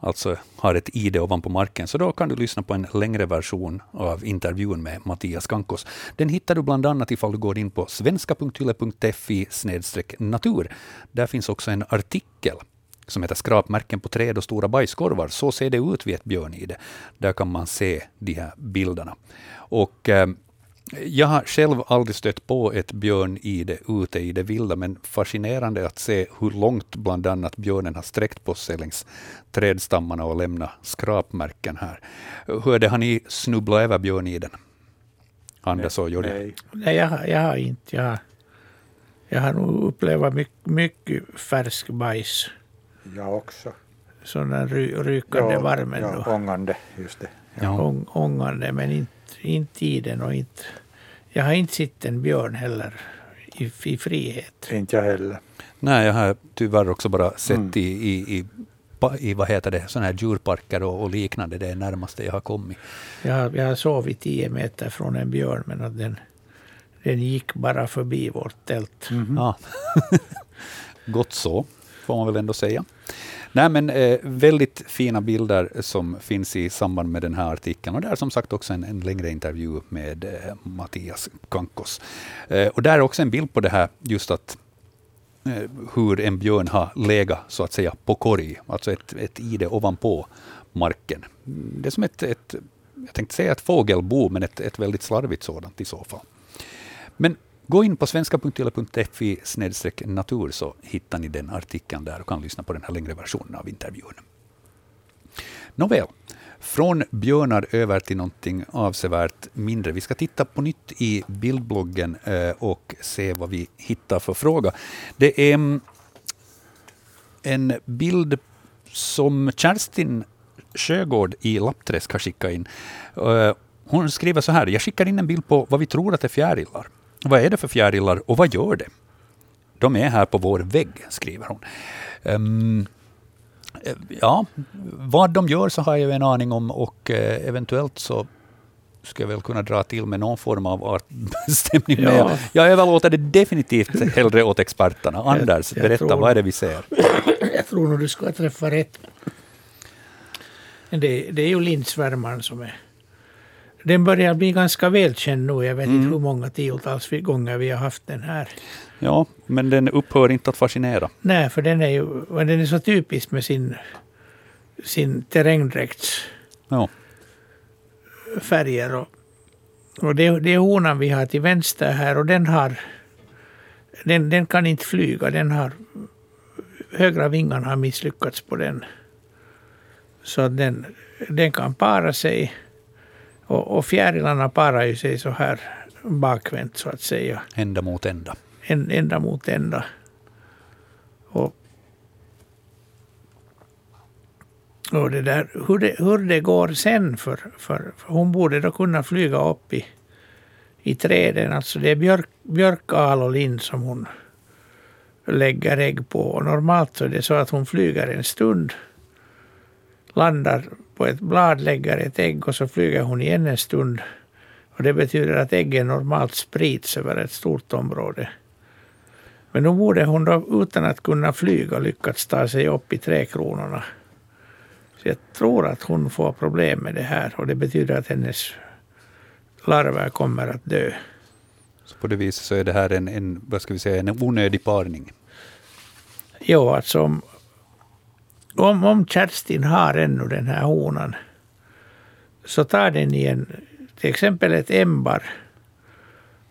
alltså har ett ID ovanpå marken, så då kan du lyssna på en längre version av intervjun med Mattias Kankos. Den hittar du bland annat ifall du går in på svenska.yle.fi natur. Där finns också en artikel som heter Skrapmärken på träd och stora bajskorvar. Så ser det ut vid ett björnide. Där kan man se de här bilderna. Och eh, jag har själv aldrig stött på ett björnide ute i det vilda, men fascinerande att se hur långt bland annat björnen har sträckt på sig längs trädstammarna och lämnat skrapmärken här. Hur är det, har ni snubblat över björniden? Anders och Jörgen? Nej, Nej jag, jag har inte. Jag har, jag har nog upplevt mycket, mycket färsk bajs. Jag också. Sån där ry, rykande ja, varmen. Ja, ångande, just det. Ja. Ång, ångande, men inte inte i den och inte... Jag har inte sett en björn heller i, i frihet. Inte jag heller. Nej, jag har tyvärr också bara sett mm. i, i, i i vad heter det, såna här djurparker och, och, liknande. Det är närmaste jag har kommit. Jag, jag har sovit tio meter från en björn, men att den, den gick bara förbi vårt tält. Mm. Ja. Gott så, får man väl ändå säga. Nej, men eh, väldigt fina bilder som finns i samband med den här artikeln. Och där är som sagt också en, en längre intervju med eh, Mattias Kankos. Eh, och där är också en bild på det här, just att eh, hur en björn har legat så att säga på korg, alltså ett, ett ide ovanpå marken. Mm, det är som ett, ett jag tänkte säga ett fågelbo, men ett, ett väldigt slarvigt sådant i så fall. Men Gå in på svenska.yle.fi natur så hittar ni den artikeln där och kan lyssna på den här längre versionen av intervjun. Nåväl, från björnar över till någonting avsevärt mindre. Vi ska titta på nytt i bildbloggen eh, och se vad vi hittar för fråga. Det är mm, en bild som Kerstin Sjögård i Lappträsk har skickat in. Eh, hon skriver så här, jag skickar in en bild på vad vi tror att är fjärilar. Vad är det för fjärilar och vad gör det? De är här på vår vägg, skriver hon. Um, ja, vad de gör så har jag en aning om och uh, eventuellt så ska jag väl kunna dra till med någon form av artbestämning. Ja. jag överlåter det definitivt hellre åt experterna. Anders, jag, jag berätta, tror, vad är det vi ser? Jag tror nog du ska träffa rätt. Det, det är ju lindsvärmaren som är... Den börjar bli ganska välkänd nu. Jag vet mm. inte hur många tiotals gånger vi har haft den här. Ja, men den upphör inte att fascinera. Nej, för den är ju den är så typisk med sin, sin terrängdräkts ja. färger. Och, och det, det är honan vi har till vänster här och den har den, den kan inte flyga. Den har högra vingarna har misslyckats på den. Så den, den kan para sig. Och, och fjärilarna parar ju sig så här bakvänt så att säga. Ända mot ända. En, ända mot ända. Och, och det där, hur, det, hur det går sen, för, för, för hon borde då kunna flyga upp i, i träden. Alltså det är björk, björkal och lind som hon lägger ägg på. Och normalt så är det så att hon flyger en stund landar på ett blad, lägger ett ägg och så flyger hon igen en stund. Och det betyder att äggen normalt sprids över ett stort område. Men nu borde hon då utan att kunna flyga lyckats ta sig upp i träkronorna. Så jag tror att hon får problem med det här och det betyder att hennes larver kommer att dö. Så på det viset så är det här en, en, vad ska vi säga, en onödig parning? Jo, alltså om, om, om Kerstin har ännu den här honan så tar den i en, till exempel ett ämbar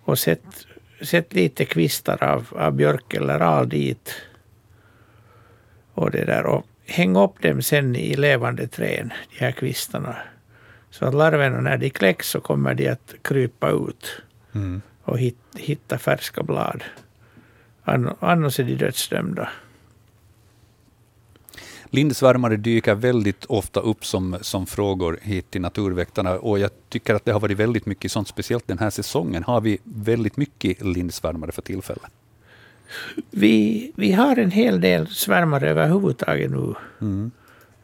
och sätt, sätt lite kvistar av, av björk eller al dit. Och, det där, och häng upp dem sen i levande trän, de här kvistarna. Så att larverna när de kläcks så kommer de att krypa ut mm. och hit, hitta färska blad. Annars är de dödsdömda. Lindsvärmare dyker väldigt ofta upp som, som frågor hit till Naturväktarna och jag tycker att det har varit väldigt mycket sånt, speciellt den här säsongen har vi väldigt mycket lindsvärmare för tillfället. Vi, vi har en hel del svärmare överhuvudtaget nu, mm.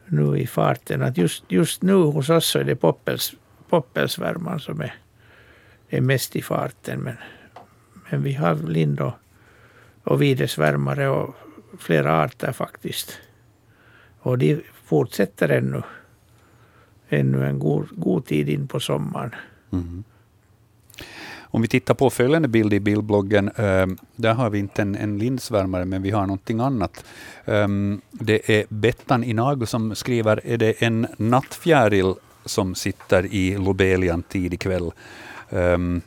nu i farten. Att just, just nu hos oss så är det poppels, poppelsvärmaren som är, är mest i farten. Men, men vi har lind och, och videsvärmare och flera arter faktiskt. Och de fortsätter ännu, ännu en god, god tid in på sommaren. Mm. Om vi tittar på följande bild i bildbloggen, ehm, där har vi inte en, en lindsvärmare, men vi har någonting annat. Ehm, det är Bettan Inago som skriver, är det en nattfjäril som sitter i lobelian tidig kväll? Ehm,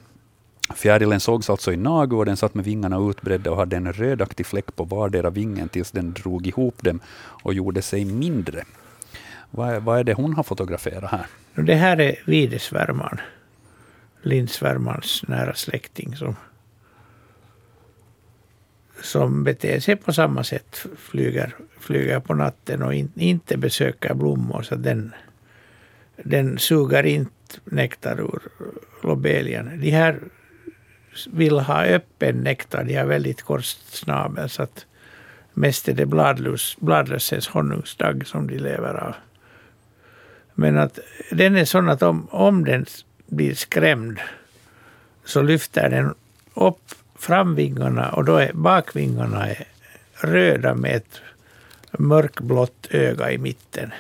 Fjärilen sågs alltså i Nagu och den satt med vingarna utbredda och hade en rödaktig fläck på vardera vingen tills den drog ihop dem och gjorde sig mindre. Vad är, vad är det hon har fotograferat här? Det här är videsvärmaren. Lindsvärmarens nära släkting som, som beter sig på samma sätt. Flyger, flyger på natten och in, inte besöker blommor. Så den, den suger inte nektar ur lobelian. De här vill ha öppen nektar, de har väldigt kort snabel så att mest är det bladlös, bladlösens honungsdagg som de lever av. Men att den är sån att om, om den blir skrämd så lyfter den upp framvingarna och då är bakvingarna är röda med ett mörkblått öga i mitten.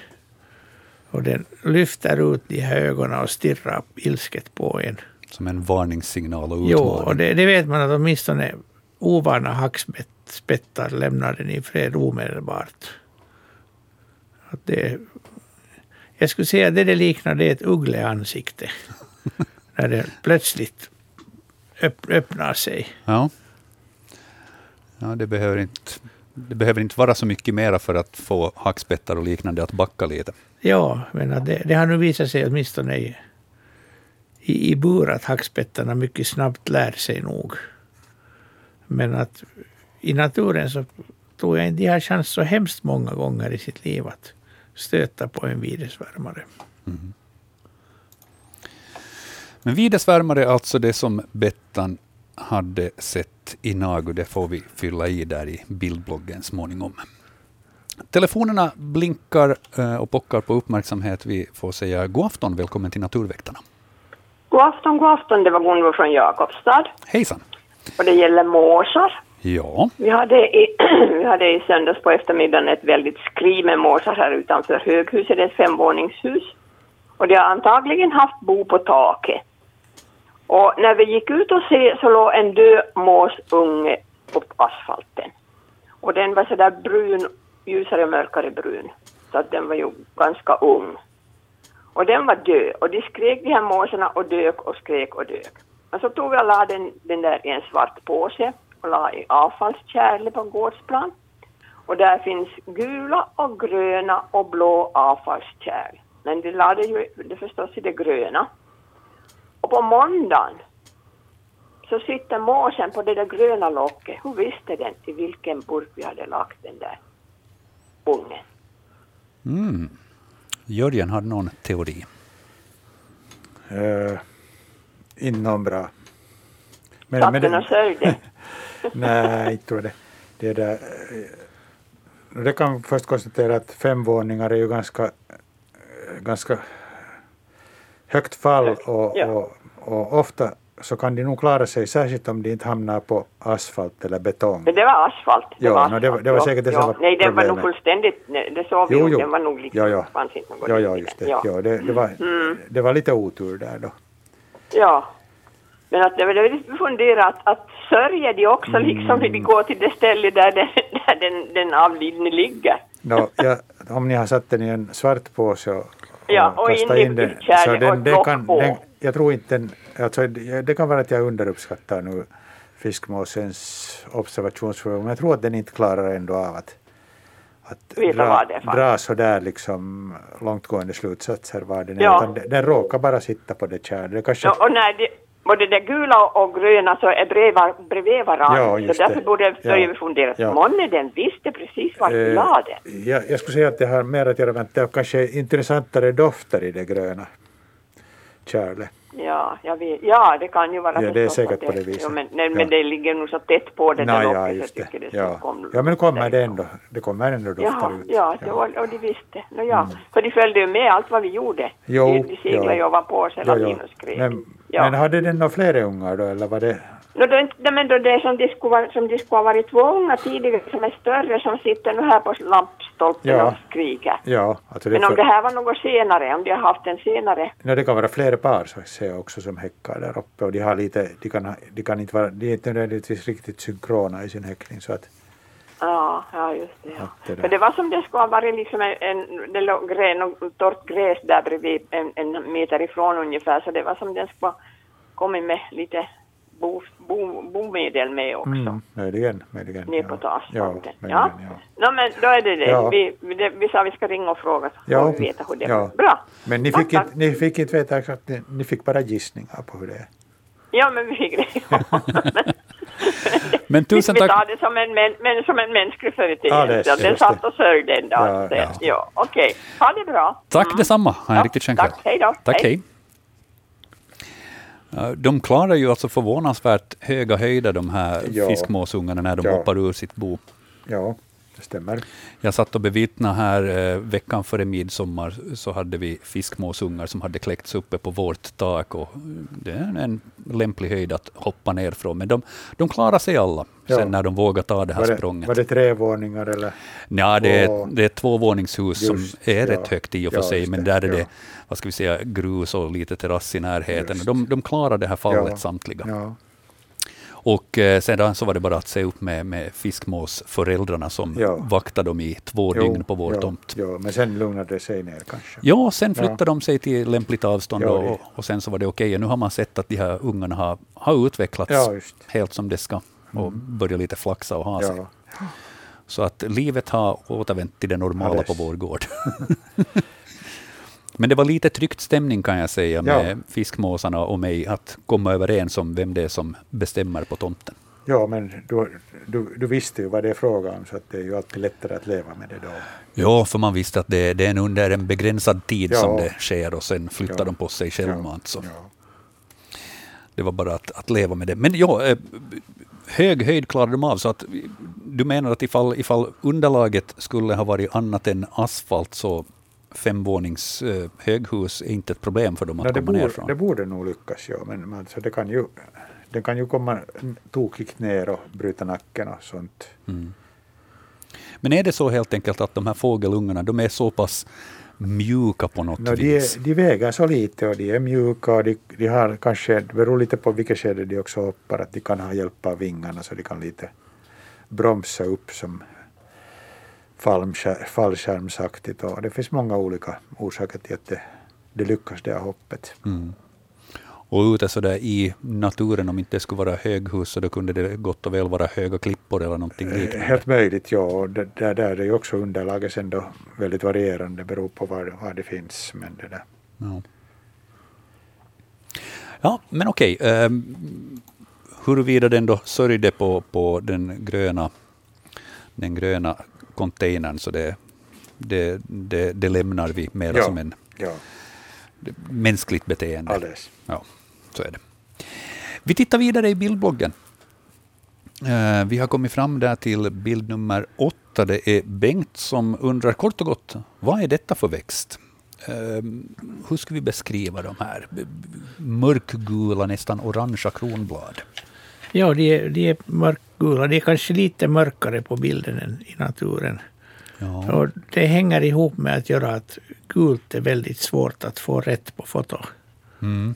Och den lyfter ut de här ögonen och stirrar ilsket på en. Som en varningssignal och utmaning. Jo, och det, det vet man att åtminstone ovana hackspettar lämnar den i fred omedelbart. Att det, jag skulle säga att det, det liknar det är ett uggleansikte. när det plötsligt öpp, öppnar sig. Ja. ja det, behöver inte, det behöver inte vara så mycket mera för att få hackspettar och liknande att backa lite. Ja, men det, det har nu visat sig åtminstone i i, i bur att hackspettarna mycket snabbt lär sig nog. Men att i naturen så tror jag inte de har chans så hemskt många gånger i sitt liv att stöta på en videsvärmare. Mm. Men videsvärmare är alltså det som Bettan hade sett i Nagu, det får vi fylla i där i bildbloggen småningom. Telefonerna blinkar eh, och pockar på uppmärksamhet. Vi får säga god afton, välkommen till Naturväktarna. God afton, god afton. Det var Gunvor från Jakobstad. Hejsan. Och det gäller måsar. Ja. Vi hade, i, vi hade i söndags på eftermiddagen ett väldigt skri med måsar här utanför höghuset, ett femvåningshus. Och de har antagligen haft bo på taket. Och när vi gick ut och se så låg en död måsunge på asfalten. Och den var sådär brun, ljusare och mörkare brun. Så att den var ju ganska ung. Och den var död. Och de skrek de här måsarna och dök och skrek och dök. Och så tog jag och la den, den där i en svart påse och la i avfallskärlet på gårdsplan. Och där finns gula och gröna och blå avfallskärl. Men de lade ju det förstås i det gröna. Och på måndagen så sitter måsen på det där gröna locket. Hur visste den i vilken burk vi hade lagt den där ungen? Mm. Jörgen har någon teori. Uh, inom bra. Men, Satt den och sörjde? Nej, inte tror det. det, där, eh, det kan först konstatera att fem våningar är ju ganska, ganska högt fall och, ja. och, och ofta så kan de nog klara sig, särskilt om de inte hamnar på asfalt eller betong. Men det var asfalt. Det ja, var, asfalt. No, det, var, det var säkert det som var Nej, den var nog fullständigt, det såg vi jo, jo. den var nog liksom, ja, ja. fanns inte något ja, ja, just det. Ja. Ja, det, det, var, mm. det var lite otur där då. Ja, men att det var lite fundera att, att sörjer de också mm. liksom när de går till det ställe där den, där den, den avlidne ligger? No, ja, om ni har satt den i en svart påse och, och, ja, och kastat in, in den, så den, den kan, den, jag tror inte den, alltså, det kan vara att jag underuppskattar nu fiskmåsens observationsförmåga, men jag tror att den inte klarar ändå av att, att dra, dra sådär liksom långtgående slutsatser var den är, ja. utan den, den råkar bara sitta på det kärlet. Kanske... Ja, och när det, både det gula och gröna så är bredvid, varandra. Ja, så därför borde ja. vi fundera, ja. månne den visste precis vart vi la den? Ja, jag skulle säga att det har mer att göra med att det är kanske intressantare dofter i det gröna kärlet. Ja, jag vet. ja, det kan ju vara ja, det är säkert på det viset. Ja, men, nej, men det ligger nog så tätt på det där ja, just det. det ja. Kom, ja, men nu kommer det ändå, det kommer ändå dofter ja, ut. Ja, det var, och de visste. No, ja. Mm. För de följde ju med allt vad vi gjorde. Jo, de, de seglade ju ja. på oss hela tiden och skrev. Men, men hade den några fler ungar då, eller var det? No, då, men då det som de skulle, vara, som de skulle ha varit två unga tidigare som är större som sitter nu här på lampstolpen ja. och skriker. Ja, alltså men om det här var något senare, om de har haft en senare? No, det kan vara flera par så att säga också som häckar där uppe och de har lite, de kan, de kan inte vara, de är inte nödvändigtvis riktigt synkrona i sin häckning så att Ja, ja just det. Ja. det För det var som det skulle ha varit liksom en, en det låg grä, torrt gräs där bredvid en, en meter ifrån ungefär så det var som den skulle ha kommit med lite bo, bo, bomedel med också. Mm, möjligen, möjligen. Ner på ja. asfalten. Ja, ja. ja. No, men då är det det. Ja. Vi, vi, vi sa vi ska ringa och fråga så ja. får vi veta hur det är. Ja. Bra. Men ni fick, inte, ni fick inte veta exakt, ni, ni fick bara gissningar på hur det är. Ja, men vi fick det. men tusen tack. Vi tar det som en, men, men som en mänsklig företeelse. Ja, den satt och sörjde en dag. Ja, ja. ja Okej, okay. ha det bra. Tack mm. detsamma. Ha en ja, riktigt skön Tack, hej då. Tack, hej. hej. De klarar ju alltså förvånansvärt höga höjder, de här ja. fiskmåsungarna, när de ja. hoppar ur sitt bo. Ja, det stämmer. Jag satt och bevittnade här eh, veckan före midsommar, så hade vi fiskmåsungar som hade kläckts uppe på vårt tak. Och det är en lämplig höjd att hoppa ner från, men de, de klarar sig alla ja. sen när de vågar ta det här var det, språnget. Var det tre våningar eller? Ja, det är, det är ett tvåvåningshus som är rätt högt i och för sig, men där är det vad ska vi säga, grus och lite terrass i närheten. De, de klarar det här fallet ja. samtliga. Och eh, sedan så var det bara att se upp med, med fiskmåsföräldrarna som ja. vaktade dem i två jo, dygn på vår ja, tomt. Ja, men sen lugnade det sig ner kanske? Ja, sen flyttade ja. de sig till lämpligt avstånd ja, och, och, sen så var det okej. Okay. Nu har man sett att de här ungarna har, har utvecklats helt som det ska och mm. börjat lite flaxa och ha sig. Så att livet har återvänt till det normala på vår gård. Men det var lite tryckt stämning kan jag säga med ja. fiskmåsarna och mig att komma överens om vem det är som bestämmer på tomten. Ja, men du, du, du visste ju vad det är fråga om, så att det är ju alltid lättare att leva med det då. Ja, för man visste att det, det är under en begränsad tid ja. som det sker och sen flyttar ja. de på sig självmant. Så. Ja. det var bara att, att leva med det. Men ja, eh, hög höjd klarade de av, så att du menar att ifall, ifall underlaget skulle ha varit annat än asfalt, så femvånings eh, höghus är inte ett problem för dem att Ja, komma ner borde, från. det borde nog lyckas, ja. men, alltså, det kan ju, den kan ju komma tokigt ner och bryta nacken och sånt. Mm. Men är det så helt enkelt att de här fågelungarna, de är så pass mjuka på något No, de, vis? är, de väger så lite och de är mjuka och de, de har kanske, det beror lite på vilket skede de också hoppar, att de kan ha hjälp av vingarna så de kan lite bromsa upp som fallskärmsaktigt. Och det finns många olika orsaker till att det, det lyckas det här hoppet. Mm. Och ute så där i naturen, om inte det skulle vara höghus, så då kunde det gott och väl vara höga klippor eller någonting Eh, liknande. Helt möjligt, ja. Och det, där, där är också underlaget sen då väldigt varierande, beror på var, var det finns. Men det där. Ja. ja, men okej. Um, huruvida den då sörjde på, på den gröna den gröna containern, så det, det, det, det lämnar vi mer Ja. som en Ja, mänskligt beteende. alldeles. Ja, så är det. Vi tittar vidare i bildbloggen. Eh, Vi har kommit fram där till bild nummer åtta. Det är Bengt som undrar kort och gott, vad är detta för växt? Eh, Hur ska vi beskriva de här? Mörkgula, nästan orangea kronblad. Ja, de är, de är mörkgula. De är kanske lite mörkare på bilden än i naturen. Ja. Och det hänger ihop med att göra att gult är väldigt svårt att få rätt på foto. Mm.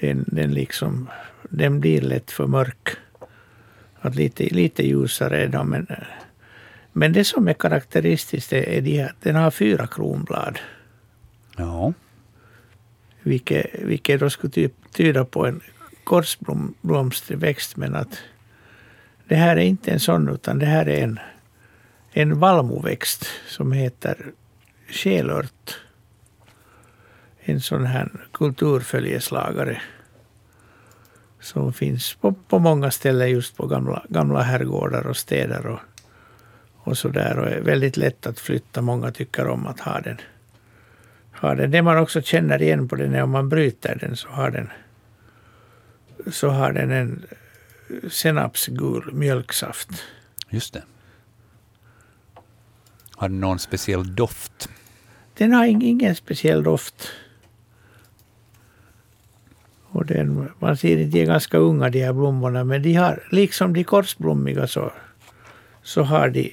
Den, den, liksom, den blir lätt för mörk. Att lite, lite ljusare är de. Men, men det som är karaktäristiskt är, de här, den har fyra kronblad. ja. Vilket, vilket då skulle typ tyda på en korsblomsterväxt. Men att det här är inte en sån utan det här är en, en vallmoväxt som heter skelört. En sån här kulturföljeslagare som finns på, på många ställen just på gamla, gamla herrgårdar och städer och, och så där och är väldigt lätt att flytta. Många tycker om att ha den. Ha den. Det man också känner igen på den är om man bryter den så har den så har den en senapsgul mjölksaft. Just det. Har den någon speciell doft? Den har ing- ingen speciell doft. Och den, man ser att de är ganska unga de här blommorna men de har, liksom de korsblommiga så, så har de,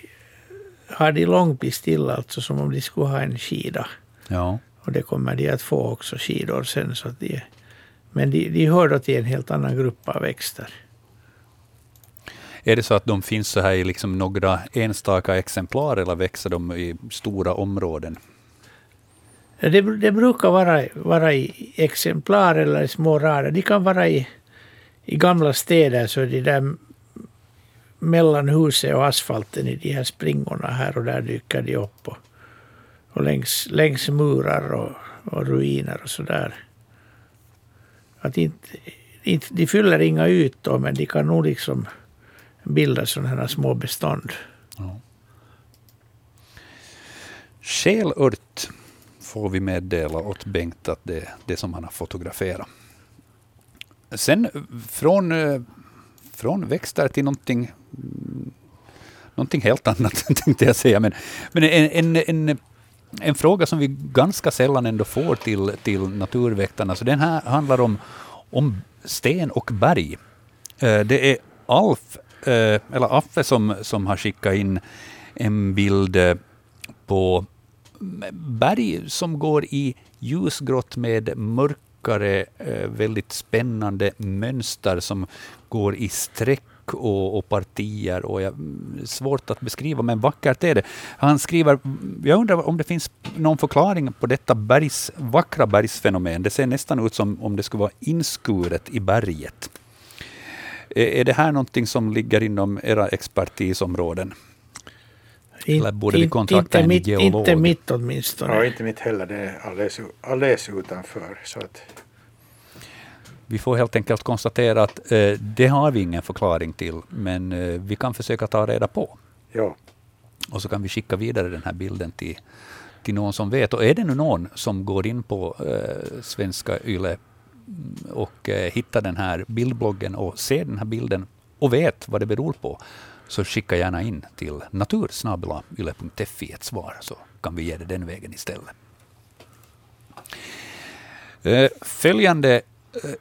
har de lång pistill alltså som om de skulle ha en skida. Ja. Och det kommer de att få också skidor sen. Så att de, men de, de hör då till en helt annan grupp av växter. Är det så att de finns så här i liksom några enstaka exemplar eller växer de i stora områden? Det, det brukar vara, vara i exemplar eller i små rader. De kan vara i, i gamla städer så är det där mellan huset och asfalten i de här springorna här och där dyker de upp. Och, och längs, längs murar och, och ruiner och sådär. Att inte, inte, de fyller inga ytor men de kan nog liksom bildar sådana här små bestånd. Skelört får vi meddela åt Bengt att det är det som han har fotograferat. Sen från, eh, från växter till någonting, någonting helt annat, tänkte jag säga. Men, men en, en, en, en fråga som vi ganska sällan ändå får till, till naturväktarna, så den här handlar om, om sten och berg. Eh, det är Alf, Eh, eller Affe som, som har skickat in en bild eh, på berg som går i ljusgrått med mörkare, eh, väldigt spännande mönster som går i streck och, och partier. Och jag, mm, svårt att beskriva, men vackert är det. Han skriver, jag undrar om det finns någon förklaring på detta bergs, vackra bergsfenomen. Det ser nästan ut som om det skulle vara inskuret i berget. Är det här någonting som ligger inom era expertisområden? Eller borde vi Inte- kontakta inte en mitt, geolog? Inte mitt åtminstone. Ja, inte mitt heller. Det är alldeles, alldeles utanför. Så att, Vi får helt enkelt konstatera att eh, det har vi ingen förklaring till, men eh, vi kan försöka ta reda på. ja. Och så kan vi skicka vidare den här bilden till, till någon som vet. Och är det nu någon som går in på eh, Svenska Yle och eh, hittar den här bildbloggen och ser den här bilden och vet vad det beror på, så skicka gärna in till natursnabelayle.fi ett svar, så kan vi ge det den vägen istället. Eh, följande eh,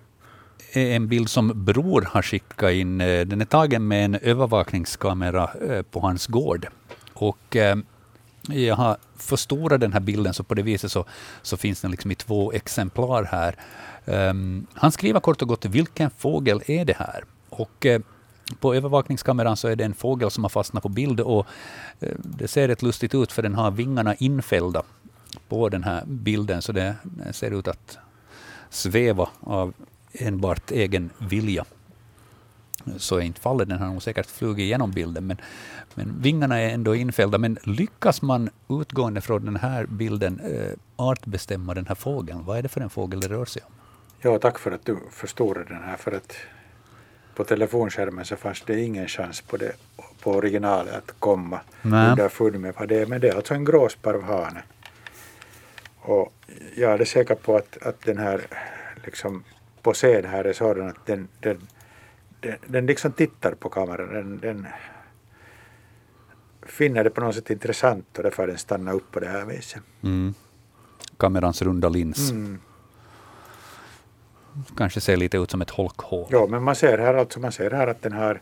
är en bild som Bror har skickat in. Den är tagen med en övervakningskamera på hans gård. Och jag har förstorat den här bilden, så på det viset så, så finns den liksom i två exemplar här. Um, han skriver kort och gott, vilken fågel är det här? Och uh, på övervakningskameran så är det en fågel som har fastnat på bild och uh, det ser rätt lustigt ut för den har vingarna infällda på den här bilden, så det, det ser ut att sväva av enbart egen vilja. Så är inte fallet, den har nog säkert flugit igenom bilden, men, men vingarna är ändå infällda. Men lyckas man utgående från den här bilden eh, artbestämma den här fågeln? Vad är det för en fågel det rör sig om? Ja, tack för att du förstorade den här, för att på telefonskärmen så fanns det ingen chans på, det, på originalet att komma underfund med vad det är. Men det är alltså en gråsparvhane. Och jag är säker på att, att den här liksom posén här är sådan att den, den, den, den liksom tittar på kameran. Den, den finner det på något sätt intressant och därför den stannar upp på det här viset. Mm. Kamerans runda lins. Mm. Kanske ser lite ut som ett holkhål. Ja, men man ser här alltså, man ser här att den har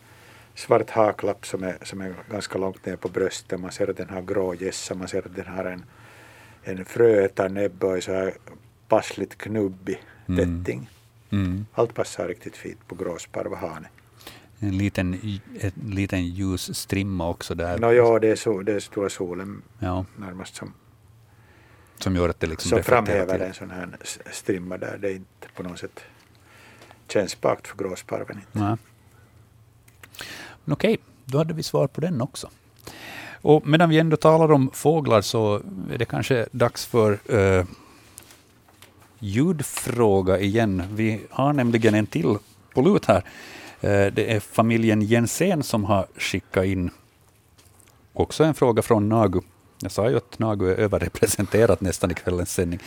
svart haklapp som är, som är ganska långt ner på bröstet. Man ser att den har grå gässa, man ser att den har en en fröätarnäbb och så här passligt knubbig mm. tätting. Mm. Allt passar riktigt fint på gråsparvhane. En liten, en liten ljus strimma också där. No, ja, det är, så, det är stora solen ja. närmast som, som gör att det liksom som framhäver en sån här strimma där det inte på något sätt känns för gråsparven. Inte. Okej, då hade vi svar på den också. Och medan vi ändå talar om fåglar så är det kanske dags för uh, ljudfråga igen. Vi har nämligen en till på lut här. Eh, det är familjen Jensen som har skickat in också en fråga från Nagu. Jag sa ju att Nagu är överrepresenterat nästan i kvällens sändning.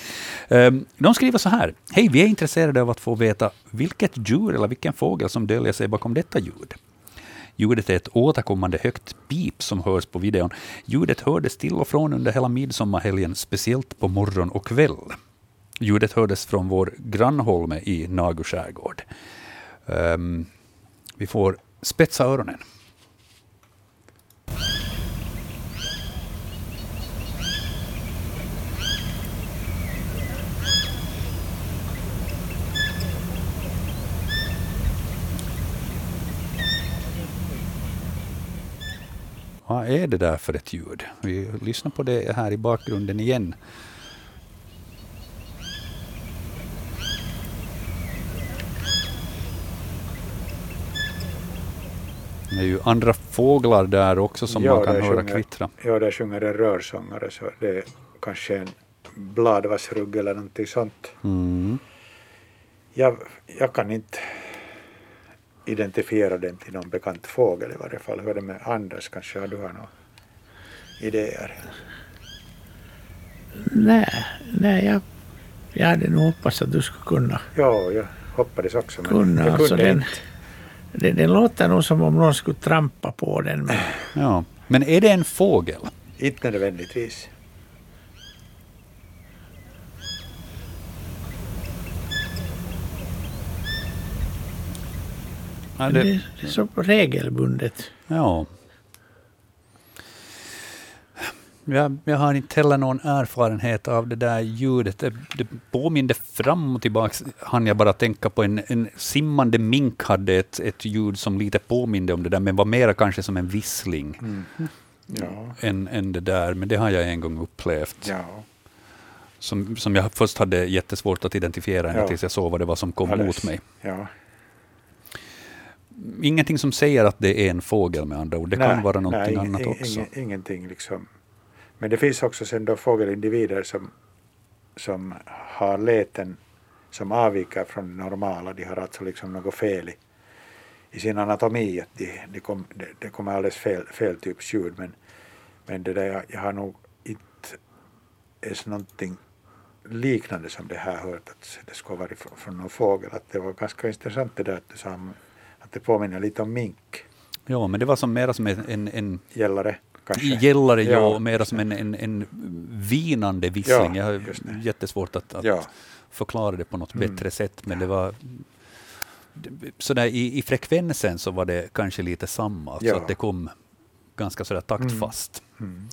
Ehm, de skriver så här. Hej, vi är intresserade av att få veta vilket djur eller vilken fågel som döljer sig bakom detta ljud. Ljudet är ett återkommande högt pip som hörs på videon. Ljudet hördes till och från under hela midsommarhelgen, speciellt på morgon och kväll. Ljudet hördes från vår grannholme i Nagu skärgård. Um, vi får spetsa öronen. Vad är det där för ett ljud? Vi lyssnar på det här i bakgrunden igen. Det är ju andra fåglar där också som ja, man kan höra sjunger, kvittra. Ja, där sjunger en rörsångare så det är kanske en bladvassrugg eller någonting sånt. Mm. Jag, jag kan inte identifiera den till någon bekant fågel i varje fall. Hur är det med Anders, kanske har du har några idéer? Nej, nej jag, jag hade nog hoppats att du skulle kunna. Ja, jag hoppades också. Men kunna, jag alltså den, den, den, låter nog som om någon skulle trampa på den. Men... Ja, men är det en fågel? Inte nödvändigtvis. Ja, det, det är så regelbundet. Ja. Jag, jag, har inte heller någon erfarenhet av det där ljudet. Det, det påminde fram och tillbaka, hann jag bara tänka på. En, en simmande mink hade ett, ett ljud som lite påminde om det där, men var mera kanske som en vissling. Mm. Ja. Än, än det där, men det har jag en gång upplevt. Ja. Som, som jag först hade jättesvårt att identifiera ja. tills jag såg vad det var som kom Alldeles. mot mig. Ja ingenting som säger att det är en fågel med andra ord. Det nej, kan vara någonting nej, annat också. Ing, ingenting liksom. Men det finns också sen då fågelindivider som, som har läten som avviker från det normala. De har alltså liksom något fel i, i sin anatomi. Att de, de, kom, de, de kommer alldeles fel, fel typs ljud. Men, men det där, jag, jag har nog inte ens någonting liknande som det här hört att det skulle varit från, från någon fågel. Att det var ganska intressant det där att du sa att det påminner lite om mink. Ja, men det var som mera som en, en, en Gällare kanske? gällare, ja, Ja, mera som en, en, en vinande vissling. Ja, Jag har jättesvårt att, att Ja. förklara det på något Mm. bättre sätt, men det var sådär i, i frekvensen så var det kanske lite samma, så att det kom ganska sådär taktfast. Mm.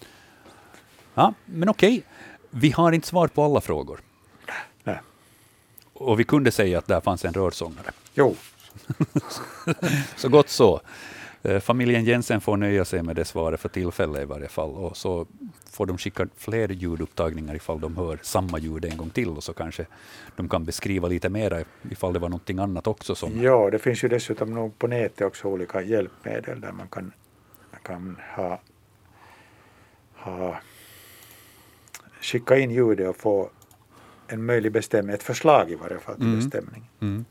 Ja, men okej, vi har inte svar på alla frågor. Nej. Och vi kunde säga att där fanns en rörsångare. Jo, Så gott så. Eh, Familjen Jensen får nöja sig med det svaret för tillfället i varje fall. Och så får de skicka fler ljudupptagningar ifall de hör samma ljud en gång till och så kanske de kan beskriva lite mera ifall det var någonting annat också som... ja, det finns ju dessutom på nätet också olika hjälpmedel där man kan, man kan ha, ha skicka in ljudet och få en möjlig bestämning, ett förslag i varje fall till Mm. bestämning. Mm,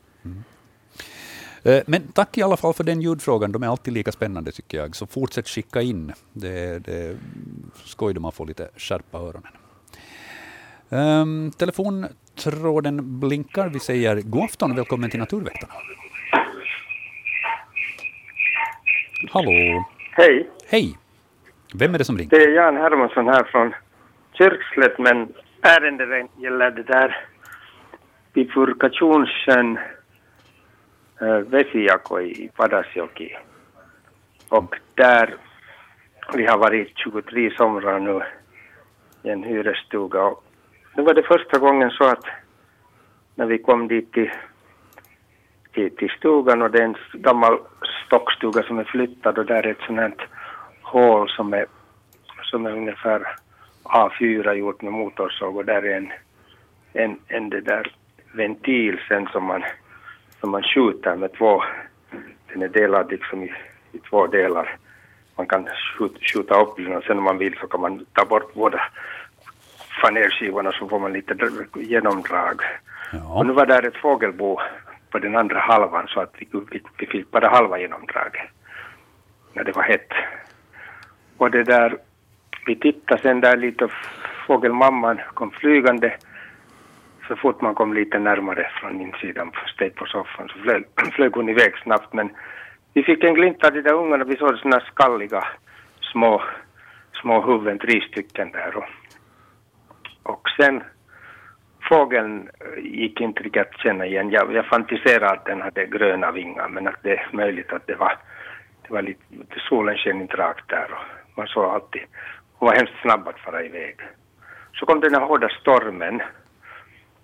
Men tack i alla fall för den ljudfrågan. De är alltid lika spännande tycker jag. Så fortsätt skicka in. Det, det är skoj då man får lite skärpa öronen. Um, telefontråden blinkar. Vi säger god afton och välkommen till Naturväktarna. Hallå! Hej, Hej! Vem är det som ringer? det är Jan Hermansson här från Kyrkslätt, men ärendet gäller det där bifurkationssjön vesijakoi i Padasjoki. Och där vi har varit 23 somrar nu i en hyresstuga. Och nu var det första gången så att när vi kom dit till, till, till stugan och det är en gammal stockstuga som är flyttad och där är ett sånt här hål som är, som är ungefär A4 gjort med motorsåg och där är en, en, en det där ventil sen som man, som man skjuter med två, den är delad liksom i, i två delar. Man kan skjuta, skjuta upp den och sen om man vill så kan man ta bort båda fanerskivorna så får man lite dr- genomdrag. Och nu Ja. var där ett fågelbo på den andra halvan så att vi, vi, vi fick bara halva genomdraget när det var hett. Och det där, vi tittade sen där lite och fågelmamman kom flygande. Så fort man kom lite närmare från insidan, steg på soffan, så flög, flög hon iväg snabbt. Men vi fick en glimt av de där ungarna, vi såg sådana skalliga små, små huvuden, tre stycken där. Och, och sen fågeln eh, gick inte riktigt att känna igen. Jag, jag fantiserade att den hade gröna vingar, men att det är möjligt att det var, det var lite, solen sken inte rakt där och man såg alltid, hon var hemskt snabb att fara iväg. Så kom den här hårda stormen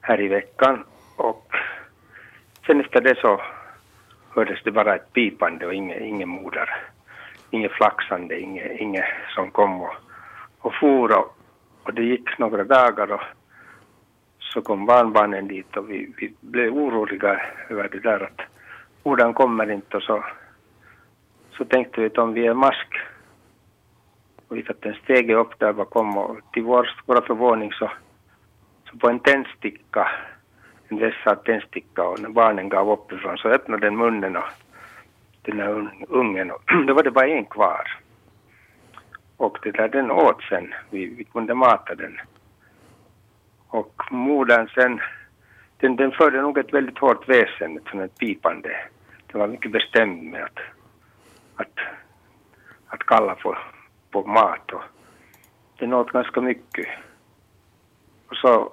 här i veckan och sen efter det så hördes det bara ett pipande och inget, inget moder. Inget flaxande, inget, inget som kom och, och for och, och det gick några dagar och så kom barnbarnen dit och vi, vi blev oroliga över det där att modern kommer inte och så, så tänkte vi att om vi är mask och vi satte en stege upp där bakom och till vår stora förvåning så, en tändsticka, en vässad tändsticka och när barnen gav uppifrån så öppnade den munnen och den här ungen och då var det bara en kvar. Och det där den åt sen, vi, vi kunde mata den. Och modern sen, den, den förde nog ett väldigt hårt väsen, ett sånt pipande. Den var mycket bestämd med att, att, att kalla på, på mat och den åt ganska mycket. Och så,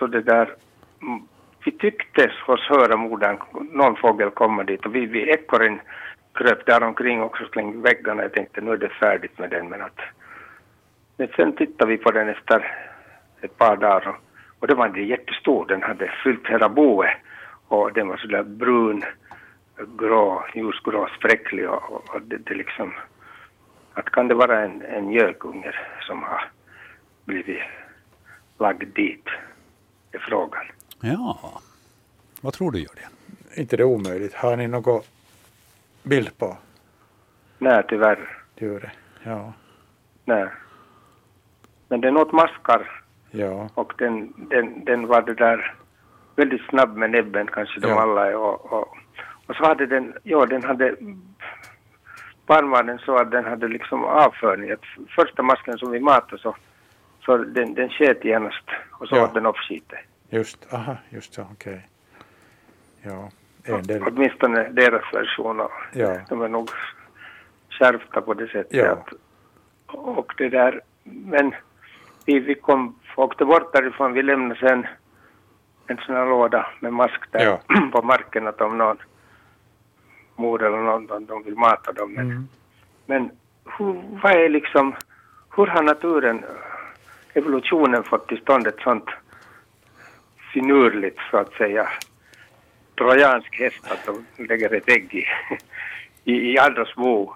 så det där, mm, vi tyckte oss höra modern, någon fågel komma dit och vi, vi ekorren kröp där omkring också kring väggarna. Jag tänkte nu är det färdigt med den men att men sen tittade vi på den efter ett par dagar och, och den var inte jättestor. Den hade fyllt hela boet och den var sådär brun, grå, ljusgrå, spräcklig och, och, och det, det liksom att kan det vara en, en gökunge som har blivit lagd dit? Är frågan. Ja. Vad tror du, Jörgen? Inte det omöjligt. Har ni någon bild på Nej, tyvärr. djuret? Ja. Nej. Men den åt maskar Ja. och den, den, den var det där väldigt snabb med näbben kanske de Ja. alla är och, och, och så hade den, ja den hade barnbarnen så att den hade liksom avförning. Att första masken som vi matade så Så den, den sket genast och så Ja. åt den upp skiten. Just, aha, just så, okej. Ja, en del. Åtminstone deras version. Och Ja. De är nog skärpta på det sättet. Ja. Att, och det där, men vi, vi kom, åkte bort därifrån, vi lämnade sen en sån här låda med mask där Ja. på marken att om någon mor eller någon, de vill mata dem. Men, Mm. men hur, vad är liksom, hur har naturen, evolutionen fått till stånd ett sånt finurligt så att säga trojansk häst att de lägger ett ägg i, i, i andras bo.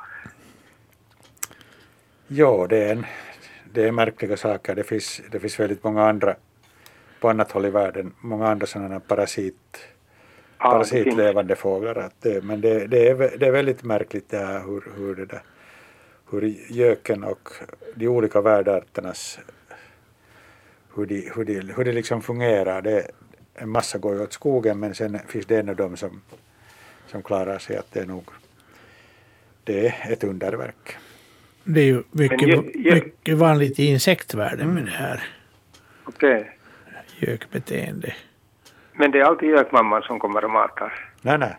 Ja, det är, en, det är märkliga saker. Det finns, det finns väldigt många andra på annat håll i världen, många andra sådana parasit, Ja, parasitlevande fåglar. Att det, men det, det, är, det är väldigt märkligt det här hur, hur, det där, hur göken och de olika värdarternas hur de, hur de, hur det liksom fungerar. Det, en massa går ju åt skogen men sen finns det av dem som, som klarar sig att det är nog det är ett underverk. Det är ju mycket, ju- ju- mycket vanligt i insektvärlden med det här Okej. gökbeteende. Men det är alltid gökmamman som kommer och matar. Nej, nej.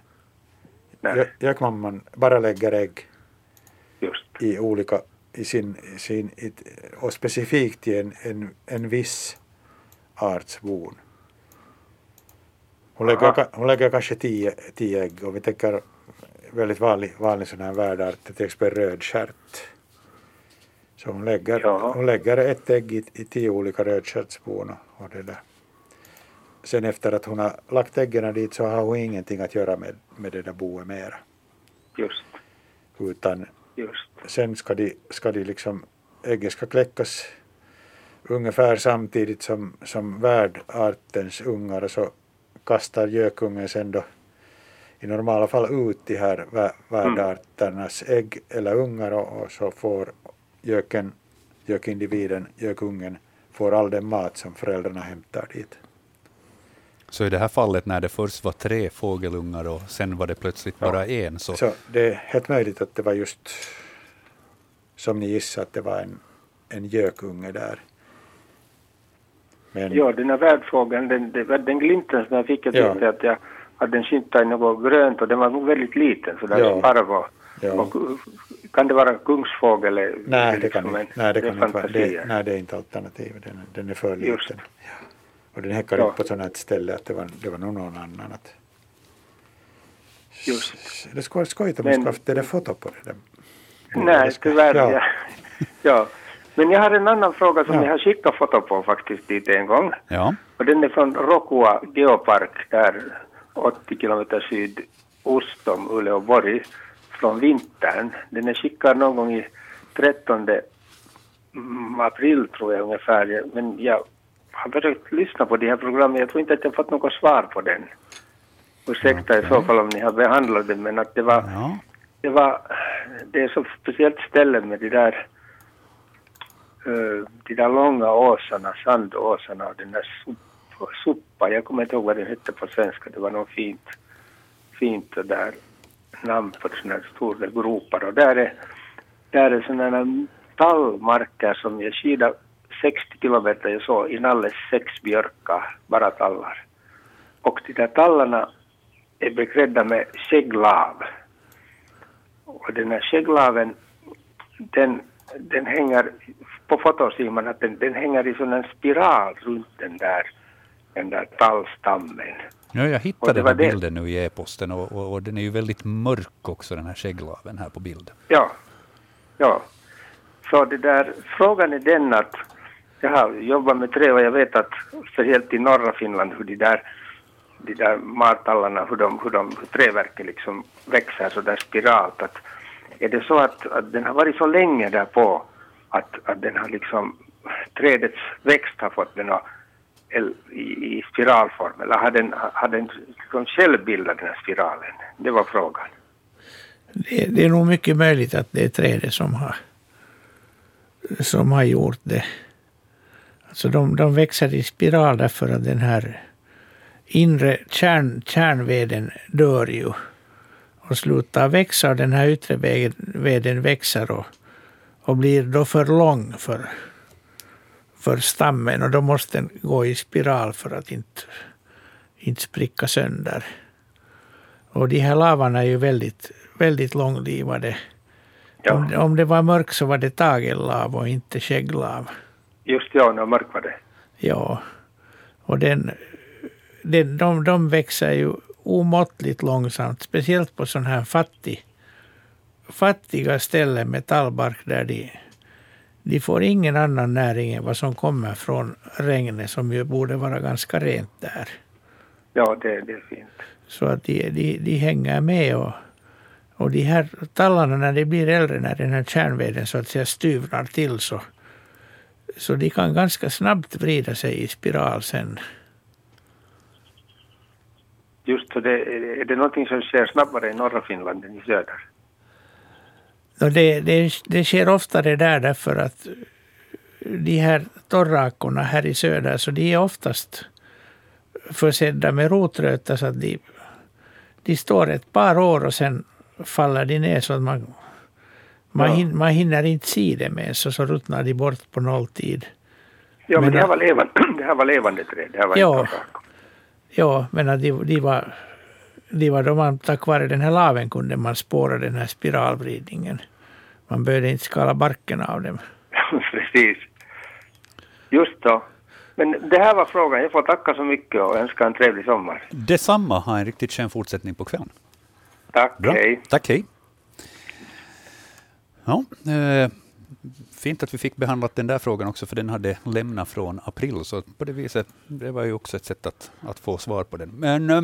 Nej, Gö- Gökmamman bara lägger ägg just. i olika, i sin, sin, och specifikt i en, en, en viss arts bon. Hon lägger, hon lägger kanske tio, tio ägg och vi tänker väldigt vanlig, vanlig sån här värdart, till exempel rödstjärt. Så hon lägger, hon lägger ett ägg i, i tio olika rödstjärtsbon och, och det där. Sen efter att hon har lagt äggen dit så har hon ingenting att göra med, med det där boet mera. Just. Utan Just. sen ska de, ska de liksom, ägget ska kläckas ungefär samtidigt som, som värdartens ungar och så kastar gökungen sen då i normala fall ut de här värdarternas ägg eller ungar och, och så får göken, gökindividen, gökungen, får all den mat som föräldrarna hämtar dit. Så i det här fallet när det först var tre fågelungar och sen var det plötsligt bara en, så, Så det är helt möjligt att det var just som ni gissade att det var en, en gökunge där. Men, Ja, den här värdfågeln, den, den, den glimten som jag fick, jag Ja. tyckte att jag hade den skymtat i något grönt och den var nog väldigt liten, så där Ja. ja. parv och, ja. och kan det vara kungsfågel? nej, det liksom kan, inte- nej, det kan är inte vara. Det, nej, det är inte alternativ. Den, den är för Just. liten. Och den häckar Ja. upp på ett sådant här ställe att det var, det var nog någon annan. Att, Just. Det skulle vara skojigt om Men- skulle haft det där foto på det där. Nej, tyvärr. Ja. Ja. ja. Men jag har en annan fråga som Ja. jag har skickat foto på faktiskt dit en gång. ja. Och den är från Rokua geopark där 80 kilometer sydost om Uleåborg från vintern. Den är skickad någon gång i 13 mm, april tror jag ungefär. Men jag har försökt lyssna på de här programmen. Jag tror inte att jag fått något svar på den. Ursäkta i så fall om ni har behandlat den men att det var ja. det var, det är så speciellt ställe med de där, eh, de där långa åsarna, sandåsarna och den där suppa, jag kommer inte ihåg vad den hette på svenska, det var något fint, fint där namn på sådana här stora gropar och där är, där är sådana tallmarker som jag skidade 60 kilometer jag såg inalles sex björkar, bara tallar. Och de där tallarna är beklädda med skägglav. Och den här skägglaven, den, den hänger, på foton ser man att den, den hänger i sån en spiral runt den där, den där tallstammen. Ja, jag hittade den här bilden nu i e-posten och, och, och den är ju väldigt mörk också, den här skägglaven här på bilden. Ja, ja. Så det där, frågan är den att jag har jobbat med trä och jag vet att speciellt i norra Finland hur de där, de där martallarna, hur, de, hur, de, hur träverket liksom växer så där spiralt. Att är det så att, att den har varit så länge där på att, att den har liksom, trädets växt har fått den att, i, i spiralform eller har den, har den liksom själv bildat den här spiralen? Det var frågan. Det, det är nog mycket möjligt att det är trädet som har, som har gjort det. Alltså de, de växer i spiral därför att den här inre kärn, kärnveden dör ju och slutar växa och den här yttre veden, veden växer och, och blir då för lång för, för stammen och då måste den gå i spiral för att inte, inte spricka sönder. Och de här lavarna är ju väldigt, väldigt långlivade. Ja. Om, om det var mörkt så var det tagellav och inte skägglav. Just ja, mörk var det. Ja. Och den, den, de, de växer ju omåttligt långsamt, speciellt på sådana här fattig, fattiga ställen med tallbark där de, de får ingen annan näring än vad som kommer från regnet som ju borde vara ganska rent där. Ja, det, det är fint. Så att de, de, de hänger med och, och de här tallarna när de blir äldre, när den här kärnveden så att säga styvnar till så, så de kan ganska snabbt vrida sig i spiral sen. Just så det, är det någonting som sker snabbare i norra Finland än i söder? Och det, det, det sker oftare där därför att de här torrakorna här i söder, så de är oftast försedda med rotrötter så att de, de står ett par år och sen faller de ner så att man, man, Ja. hin, man hinner inte se dem ens och så ruttnar de bort på nolltid. Ja, men, Men- det, här var levande, det här var levande träd. Det här var Ja. Ja, men att de, de var, de var då man tack vare den här laven kunde man spåra den här spiralvridningen. Man behövde inte skala barken av dem. Precis. Just då. Men det här var frågan. Jag får tacka så mycket och önska en trevlig sommar. Detsamma, ha en riktigt skön fortsättning på kvällen. Tack, Bra. hej. Tack, hej. Ja, eh, fint att vi fick behandlat den där frågan också, för den hade lämnat från april, så på det viset, det var ju också ett sätt att, att få svar på den. Men eh,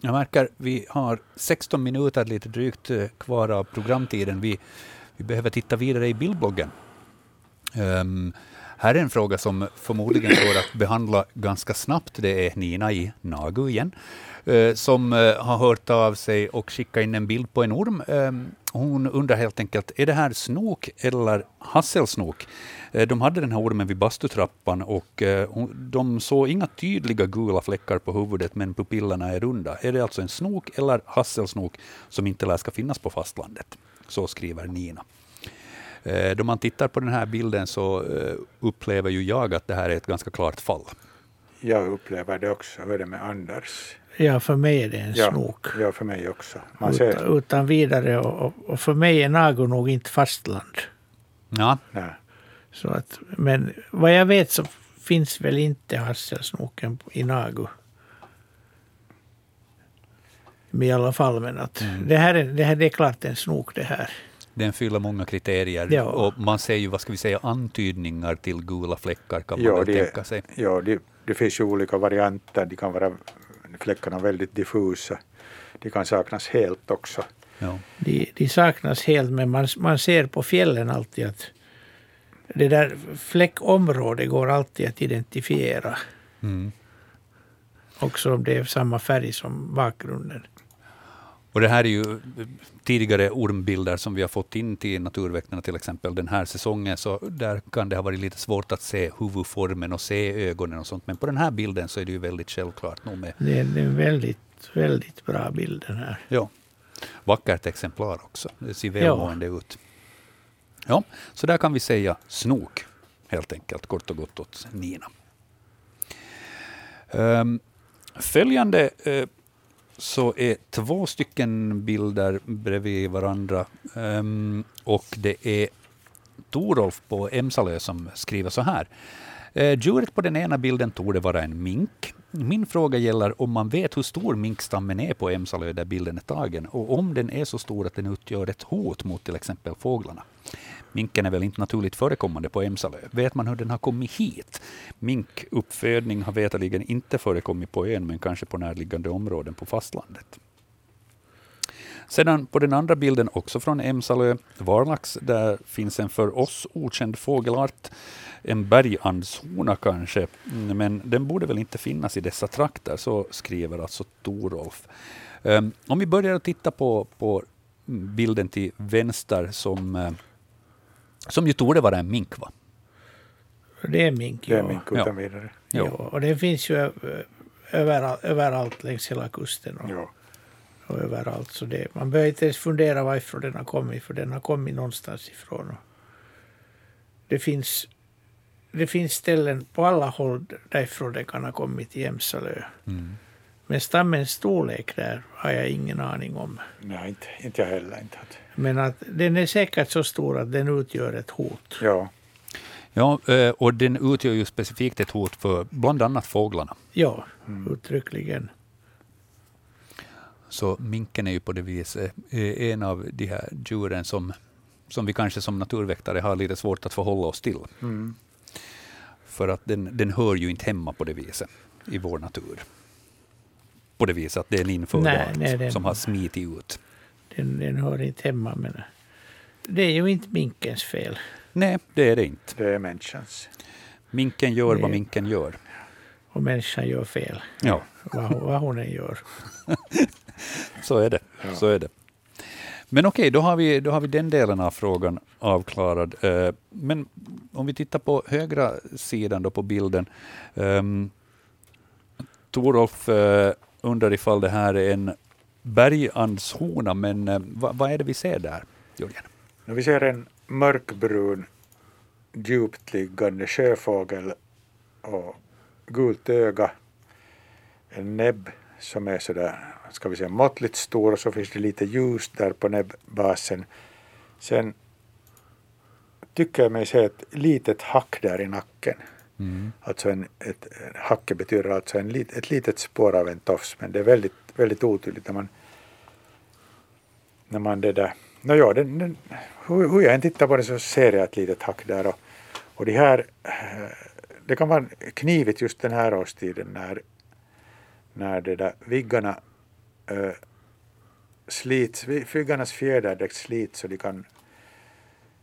jag märker, vi har 16 minuter lite drygt eh, kvar av programtiden. Vi, vi behöver titta vidare i bildbloggen. Ehm, här är en fråga som förmodligen går att behandla ganska snabbt. Det är Nina i Nagu igen, eh, som eh, har hört av sig och skickat in en bild på en orm. Ehm, hon undrar helt enkelt, är det här snok eller hasselsnok? Eh, de hade den här ormen vid bastutrappan och de såg inga tydliga gula fläckar på huvudet, men pupillerna är runda. Är det alltså en snok eller hasselsnok som inte lär ska finnas på fastlandet? Så skriver Nina. Eh, Då man tittar på den här bilden så eh, upplever ju jag att det här är ett ganska klart fall. Jag upplever det också. Hur är det med Anders? Ja, för mig är det en Ja, snok. ja, för mig också. Man ser, Utan, utan vidare. Och, och- och för mig är Nago nog inte fastland. Ja, nej. Så att, men vad jag vet så finns väl inte hasselsnoken i Nago. I alla fall, men att Mm. det, här är, det här det är klart en snok det här. Den fyller många kriterier Ja. och man ser ju, vad ska vi säga, antydningar till gula fläckar kan man Ja, väl det- tänka sig. Ja, det, det finns ju olika varianter. De kan vara fläckarna väldigt diffusa. De kan saknas helt också. Ja. De, de saknas helt, men man, man ser på fjällen alltid att det där fläckområdet går alltid att identifiera. Mm. Också om det är samma färg som bakgrunden. Och det här är ju eh, tidigare ormbilder som vi har fått in till Naturväktarna till exempel den här säsongen, så där kan det ha varit lite svårt att se huvudformen och se ögonen och sånt. Men på den här bilden så är det ju väldigt självklart nog med Det är en väldigt, väldigt bra bild den här. Ja. Vackert exemplar också. Det ser Ja. välmående ut. Ja, så där kan vi säga snok, helt enkelt, kort och gott åt Nina. Ehm, följande eh, så är två stycken bilder bredvid varandra. Um, och det är Torolf på Emsalö som skriver så här. Eh, Djuret på den ena bilden torde vara en mink. Min fråga gäller om man vet hur stor minkstammen är på Emsalö där bilden är tagen och om den är så stor att den utgör ett hot mot till exempel fåglarna. Minken är väl inte naturligt förekommande på Emsalö. Vet man hur den har kommit hit? Minkuppfödning har veterligen inte förekommit på ön, men kanske på närliggande områden på fastlandet. Sedan på den andra bilden, också från Emsalö, Varlax, där finns en för oss okänd fågelart, en bergandshona kanske, men den borde väl inte finnas i dessa trakter, så skriver alltså Torolf. Um, om vi börjar att titta på, på bilden till vänster som, eh, som ju torde vara en mink, va? Det är mink. Det är ja. mink utan vidare. Ja, och det finns ju överallt, överallt längs hela kusten och, Ja. och överallt. Så det, man behöver inte ens fundera varifrån den har kommit, för den har kommit någonstans ifrån. Och det finns det finns ställen på alla håll därifrån det kan ha kommit till Jämsalö. Mm. Men stammens storlek där har jag ingen aning om. Nej, inte, inte jag heller. Inte. Men att den är säkert så stor att den utgör ett hot. Ja, Ja, eh, och den utgör ju specifikt ett hot för bland annat fåglarna. Ja, uttryckligen. Så minken är ju på det viset eh, en av de här djuren som, som vi kanske som naturväktare har lite svårt att förhålla oss till. mm. För att den, den hör ju inte hemma på det viset i vår natur. På det viset att det är en införd Nej, art nej, den- som har smitit ut. Den, den hör inte hemma. Men det är ju inte minkens fel. Nej, det är det inte. det är människans. Minken gör vad Nej. minken gör. Och människan gör fel. Ja, Vad, hon- vad hon än gör. så är det. Ja. Så är det. Men okej, då, har vi, då har vi den delen av frågan avklarad. Eh, Men om vi tittar på högra sidan då på bilden. Um, Torolf eh, undrar ifall det här är en bergandshona, men eh, vad, vad är det vi ser där, Jörgen? Vi ser en mörkbrun, djupt liggande sjöfågel och gult öga. En näbb som är sådär, ska vi säga måttligt stor och så finns det lite ljus där på näbbbasen. Sen tycker jag mig se ett litet hack där i nacken. Mm. Alltså en, ett, hacke betyder alltså en, lit- ett litet spår av en tofs men det är väldigt, väldigt otydligt när man när man det där nåja, den, den, hur, hur jag än tittar på det så ser jag ett litet hack där och, och det här eh, det kan vara knivigt just den här årstiden när, när det där viggarna äh, slits, viggarnas fjäderdäck slits så de kan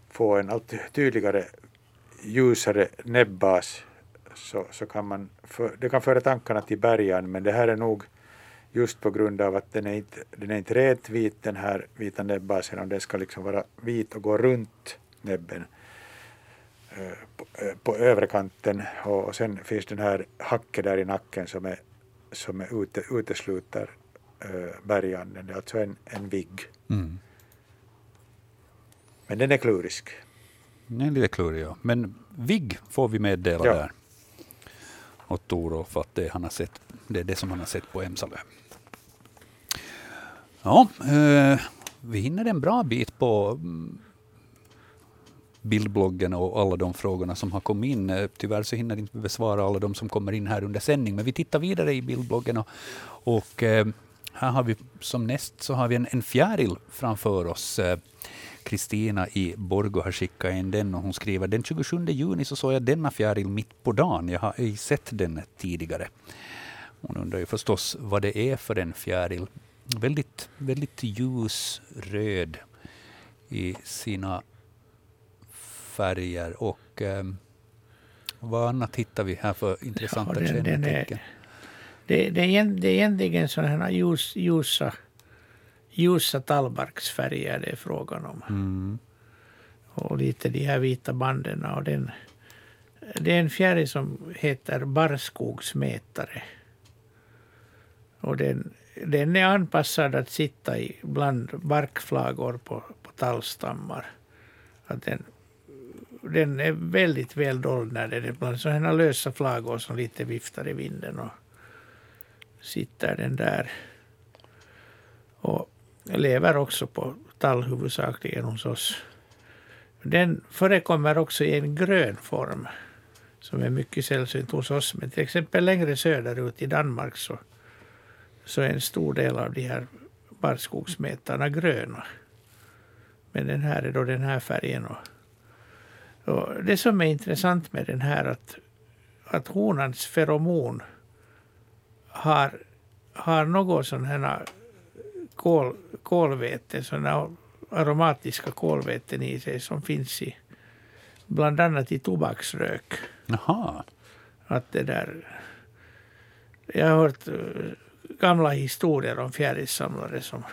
få en allt tydligare ljusare näbbas så, så kan man, för, det kan föra tankarna till bergan men det här är nog just på grund av att den är inte, den är inte rent vit den här vita näbbasen och den ska liksom vara vit och gå runt näbben eh, på, eh, på övre kanten och, och sen finns den här hacket där i nacken som är, som är ute, utesluter uh, berganden. Det är alltså en, en vigg. Mm. Men den är klurisk. Det är lite klurig, ja. Men Vigg får vi meddela Ja. där. Och Torolf att det, han har sett, det är det som han har sett på Emsalö. Ja, eh, vi hinner en bra bit på mm, bildbloggen och alla de frågorna som har kommit in. Eh, Tyvärr så hinner inte besvara alla de som kommer in här under sändning, men vi tittar vidare i bildbloggen och, och eh, här har vi som näst så har vi en, en fjäril framför oss. Eh, Kristina i Borgå har skickat in den och hon skriver den 27 juni så såg jag denna fjäril mitt på dagen. Jag har ej sett den tidigare. Hon undrar ju förstås vad det är för en fjäril. Väldigt, väldigt ljus röd i sina färger och eh, vad annat hittar vi här för intressanta Ja, den- den är- kännetecken? Det, det, är, det är egentligen sådana här ljus, ljusa, ljusa tallbarksfärger det är frågan om. Mm. Och lite de här vita banden. Och den, det är en fjäril som heter barrskogsmätare. Och den, den är anpassad att sitta i bland barkflagor på, på tallstammar. Att den, den är väldigt väl dold när den är bland sådana lösa flagor som lite viftar i vinden. Och sitter den där. Och lever också på tall huvudsakligen hos oss. Den förekommer också i en grön form som är mycket sällsynt hos oss. Men till exempel längre söderut i Danmark så, så är en stor del av de här barrskogsmätarna gröna. Men den här är då den här färgen. Och, och det som är intressant med den här att, att honans feromon har, har något sån här kol, kolväte, sådana aromatiska kolväten i sig som finns i bland annat i tobaksrök. Jaha. Att det där, jag har hört eh, gamla historier om fjärilssamlare som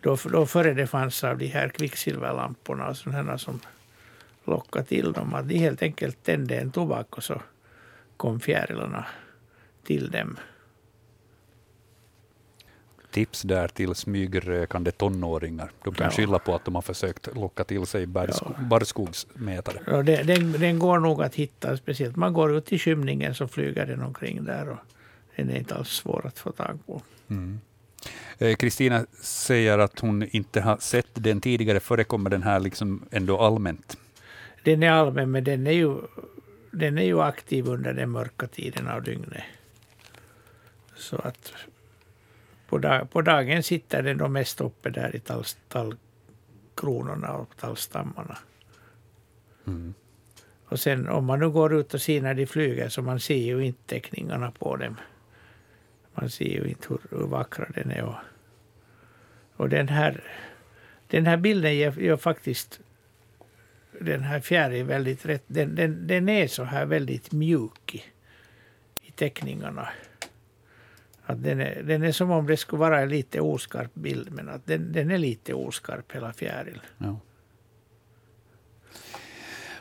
då, då före det fanns av de här kvicksilverlamporna och sådana som lockade till dem. Att de helt enkelt tände en tobak och så kom fjärilarna till dem. Tips där till smygrökande tonåringar. De kan Ja. skylla på att de har försökt locka till sig barrskogsmätare. Ja, det, den, den går nog att hitta, speciellt man går ut i skymningen så flyger den omkring där och den är inte alls svår att få tag på. Mm. Eh, Kristina säger att hon inte har sett den tidigare. Förekommer den här liksom ändå allmänt? Den är allmän, men den är ju, den är ju aktiv under den mörka tiden av dygnet. Så att på, dag, på dagen sitter den då mest uppe där i tall, tallkronorna och tallstammarna. Mm. Och sen om man nu går ut och ser när de flyger så man ser ju inte teckningarna på dem. Man ser ju inte hur, hur vackra den är. Och, och den här, den här bilden ger, gör faktiskt den här fjärilen väldigt rätt. Den, den, den är så här väldigt mjuk i, i teckningarna. Att den, är, den är som om det skulle vara en lite oskarp bild, men att den, den är lite oskarp hela fjärilen. Ja.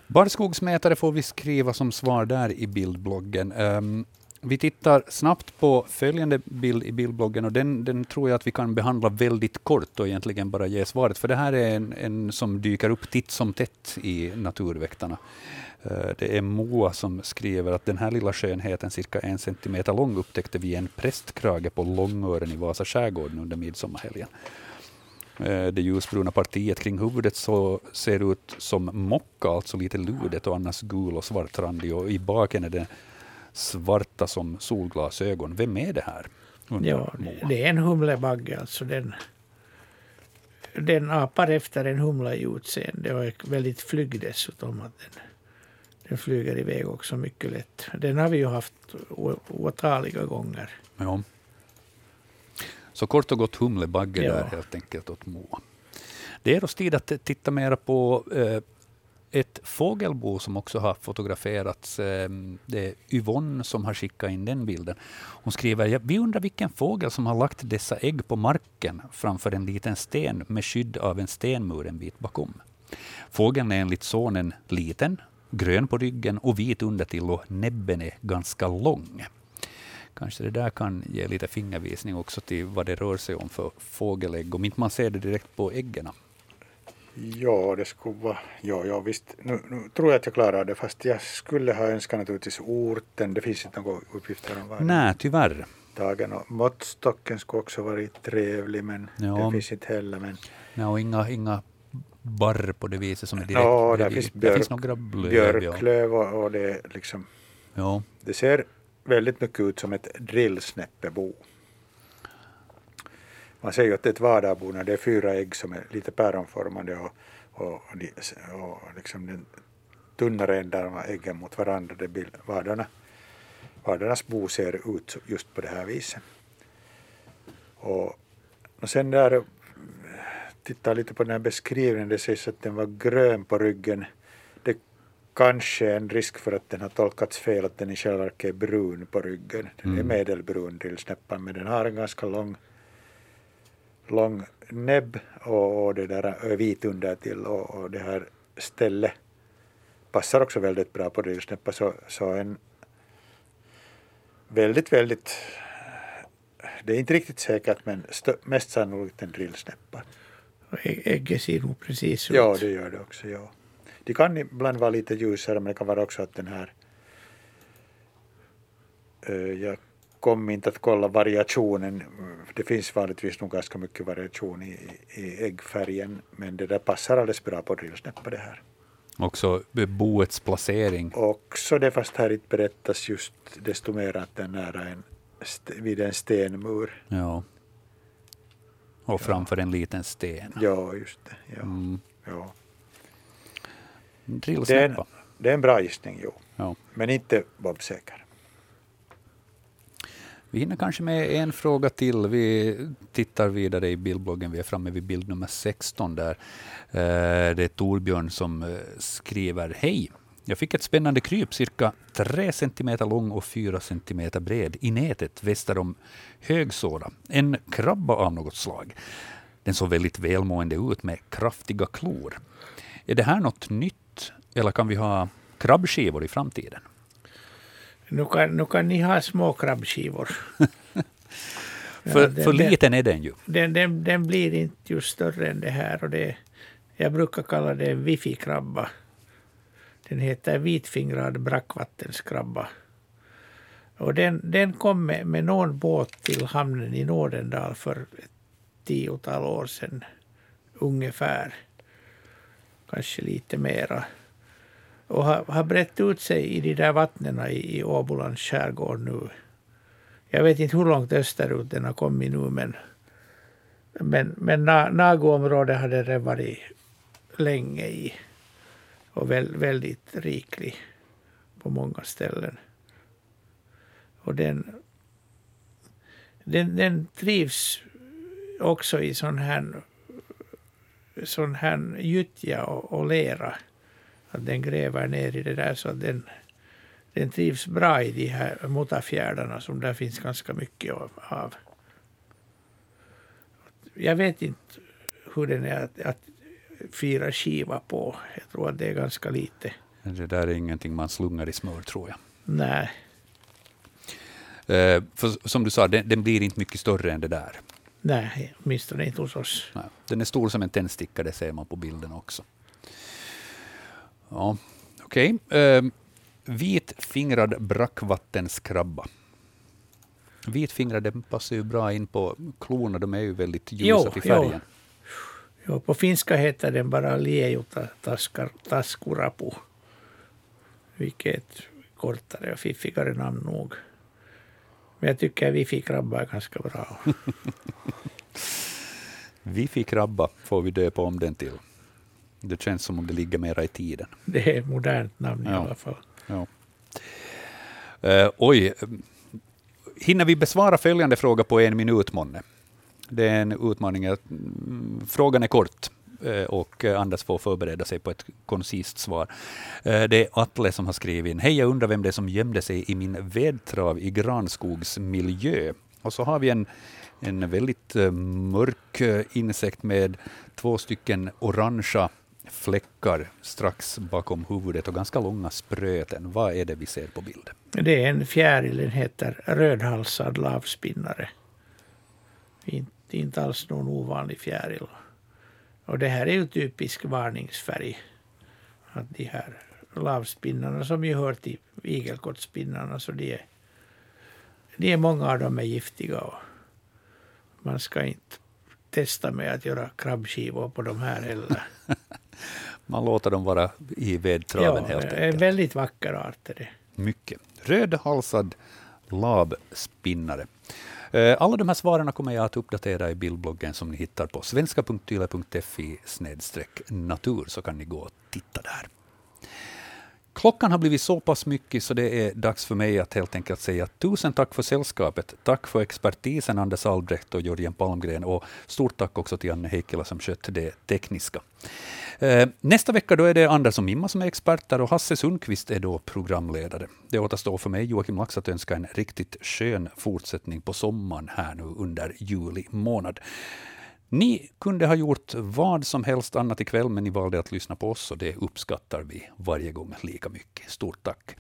Barrskogsmätare får vi skriva som svar där i bildbloggen. Um, vi tittar snabbt på följande bild i bildbloggen och den, den tror jag att vi kan behandla väldigt kort och egentligen bara ge svaret, för det här är en, en som dyker upp titt som tätt i Naturväktarna. Eh, Det är Moa som skriver att den här lilla skönheten, cirka en centimeter lång, upptäckte vi en prästkrage på Långören i Vasa skärgården under midsommarhelgen. Eh, Det ljusbruna partiet kring huvudet så ser ut som mocka, alltså lite ludet och annars gul och svartrandig. Och i baken är det svarta som solglasögon. Vem är det här? Ja, det är en humlebagge. Alltså den, den apar efter en humla i utseende och är väldigt flygg dessutom. Att den, den flyger iväg också mycket lätt. Den har vi ju haft åtaliga gånger. Ja. Så kort och gott humlebagge Ja. där helt enkelt åt Moa. Det är oss tid att titta mera på eh, ett fågelbo som också har fotograferats. Eh, det är Yvonne som har skickat in den bilden. Hon skriver, "Ja, vi undrar vilken fågel som har lagt dessa ägg på marken framför en liten sten med skydd av en stenmur en bit bakom. Fågeln är enligt sonen liten, grön på ryggen och vit undertill och näbben är ganska lång. Kanske det där kan ge lite fingervisning också till vad det rör sig om för fågelägg, om inte man ser det direkt på äggen. Ja, det skulle vara... Ja, ja visst. Nu, nu tror jag att jag klarar det, fast jag skulle ha önskat naturligtvis orten. Det finns inte några uppgifter om vad Nej, tyvärr. dagen. Och måttstocken skulle också varit trevlig, men Ja. den finns inte heller. Men Nej, och inga, inga barr på det viset som är direkt Ja, där finns det björk- finns några blöv. Björklöv och, och det är liksom... Ja. Det ser väldigt mycket ut som ett drillsnäppebo. Man säger ju att det är ett vardagbo när det är fyra ägg som är lite päronformade och, och, och, och liksom den tunnare änden av äggen mot varandra. Det blir vardarna, vardarnas bo ser ut just på det här viset. Och, och sen där, titta lite på den här beskrivningen, det sägs att den var grön på ryggen. Det kanske är en risk för att den har tolkats fel, att den i själva verket är brun på ryggen. Den är Mm. medelbrun drillsnäppan, men den har en ganska lång, lång näbb och, och det där är vit undertill och, och det här stället passar också väldigt bra på drillsnäppa. Så, så en väldigt, väldigt det är inte riktigt säkert men mest sannolikt en drillsnäppa. Och ä- Ägget ser nog precis ut. Ja, det gör det också. Ja. De kan ibland vara lite ljusare, men det kan vara också att den här... Eh, jag kom inte att kolla variationen. Det finns vanligtvis nog ganska mycket variation i, i äggfärgen, men det där passar alldeles bra på drillsnäppa det här. Också boets placering. Också det, fast här inte berättas just desto mer att den är nära en, vid en stenmur. Ja. Och framför en liten sten. Ja, just det. Ja. Mm. Ja. Drillsnäppa. Det är en bra gissning, jo. Ja. Men inte bombsäker. Vi hinner kanske med en fråga till. Vi tittar vidare i bildbloggen. Vi är framme vid bild nummer 16 där. Eh, Det är Torbjörn som eh, skriver Hej! Jag fick ett spännande kryp, cirka 3 cm lång och 4 cm bred, i nätet väster om Högsåra. En krabba av något slag. Den såg väldigt välmående ut med kraftiga klor. Är det här något nytt, eller kan vi ha krabbskivor i framtiden? Nu, kan, nu kan ni ha små krabbskivor. För, Ja, den- för liten är den ju. Den, den, den blir inte just större än det här. Och det, jag brukar kalla det en wifi-krabba. Den heter vitfingrad brackvattenskrabba. Och den, den kom med, med någon båt till hamnen i Nådendal för ett tiotal år sedan ungefär. Kanske lite mera. Och har, har brett ut sig i de där vattnen i, i Åbolands skärgård nu. Jag vet inte hur långt österut den har kommit nu men men, men Nagoområdet hade den varit länge i. Och väl, väldigt riklig på många ställen. Och den, den, den trivs också i sån här, sån här gyttja och, och lera. Att den gräver ner i det där så att den, den trivs bra i de här motafjärdarna som där finns ganska mycket av. av jag vet inte hur den är att, att fira skiva på. Jag tror att det är ganska lite. Det där är ingenting man slungar i smör, tror jag. Nej, Eh, för som du sa, den, den blir inte mycket större än det där. nej, åtminstone inte hos oss. Nej, Den är stor som en tändsticka, det ser man på bilden också. Ja, Okej. Eh, vitfingrad brackvattenskrabba. Vitfingrad den passar ju bra in på klorna, de är ju väldigt ljusa Jo, till färgen. Jo, på finska heter den bara liejuta taskar, taskurapu. Vilket är ett kortare och fiffigare namn nog. Men jag tycker wifi-krabba är ganska bra. Wifi-krabba får vi döpa om den till. Det känns som om det ligger mera i tiden. Det är ett modernt namn i Ja. alla fall. Ja. Eh, oj, hinner vi besvara följande fråga på en minut, månne? Det är en utmaning. Mm, frågan är kort eh, och Anders får förbereda sig på ett koncist svar. Eh, det är Atle som har skrivit in. Hej, jag undrar vem det är som gömde sig i min vedtrav i granskogsmiljö. Och så har vi en, en väldigt eh, mörk insekt med två stycken orangea fläckar strax bakom huvudet och ganska långa spröten. Vad är det vi ser på bild? Det är en fjäril, den heter rödhalsad lavspinnare. Inte, inte alls någon ovanlig fjäril. Och det här är ju typisk varningsfärg. Att de här lavspinnarna som ju hör till igelkottspinnarna så de är, de är många av dem är giftiga och man ska inte testa med att göra krabbskivor på de här heller. Man låter dem vara i vedtraven Ja, helt en enkelt. väldigt vacker art är det. Mycket. Rödhalsad lavspinnare. Eh, alla de här svaren kommer jag att uppdatera i bildbloggen som ni hittar på svenska.yle.fi natur så kan ni gå och titta där. Klockan har blivit så pass mycket så det är dags för mig att helt enkelt säga tusen tack för sällskapet. Tack för expertisen Anders Albrecht och Jörgen Palmgren och stort tack också till Anne Heikkila som skötte det tekniska. Eh, nästa vecka då är det Anders och Mimma som är experter och Hasse Sundqvist är då programledare. Det återstår för mig, Joakim Lax, att önska en riktigt skön fortsättning på sommaren här nu under juli månad. Ni kunde ha gjort vad som helst annat ikväll, men ni valde att lyssna på oss och det uppskattar vi varje gång lika mycket. Stort tack!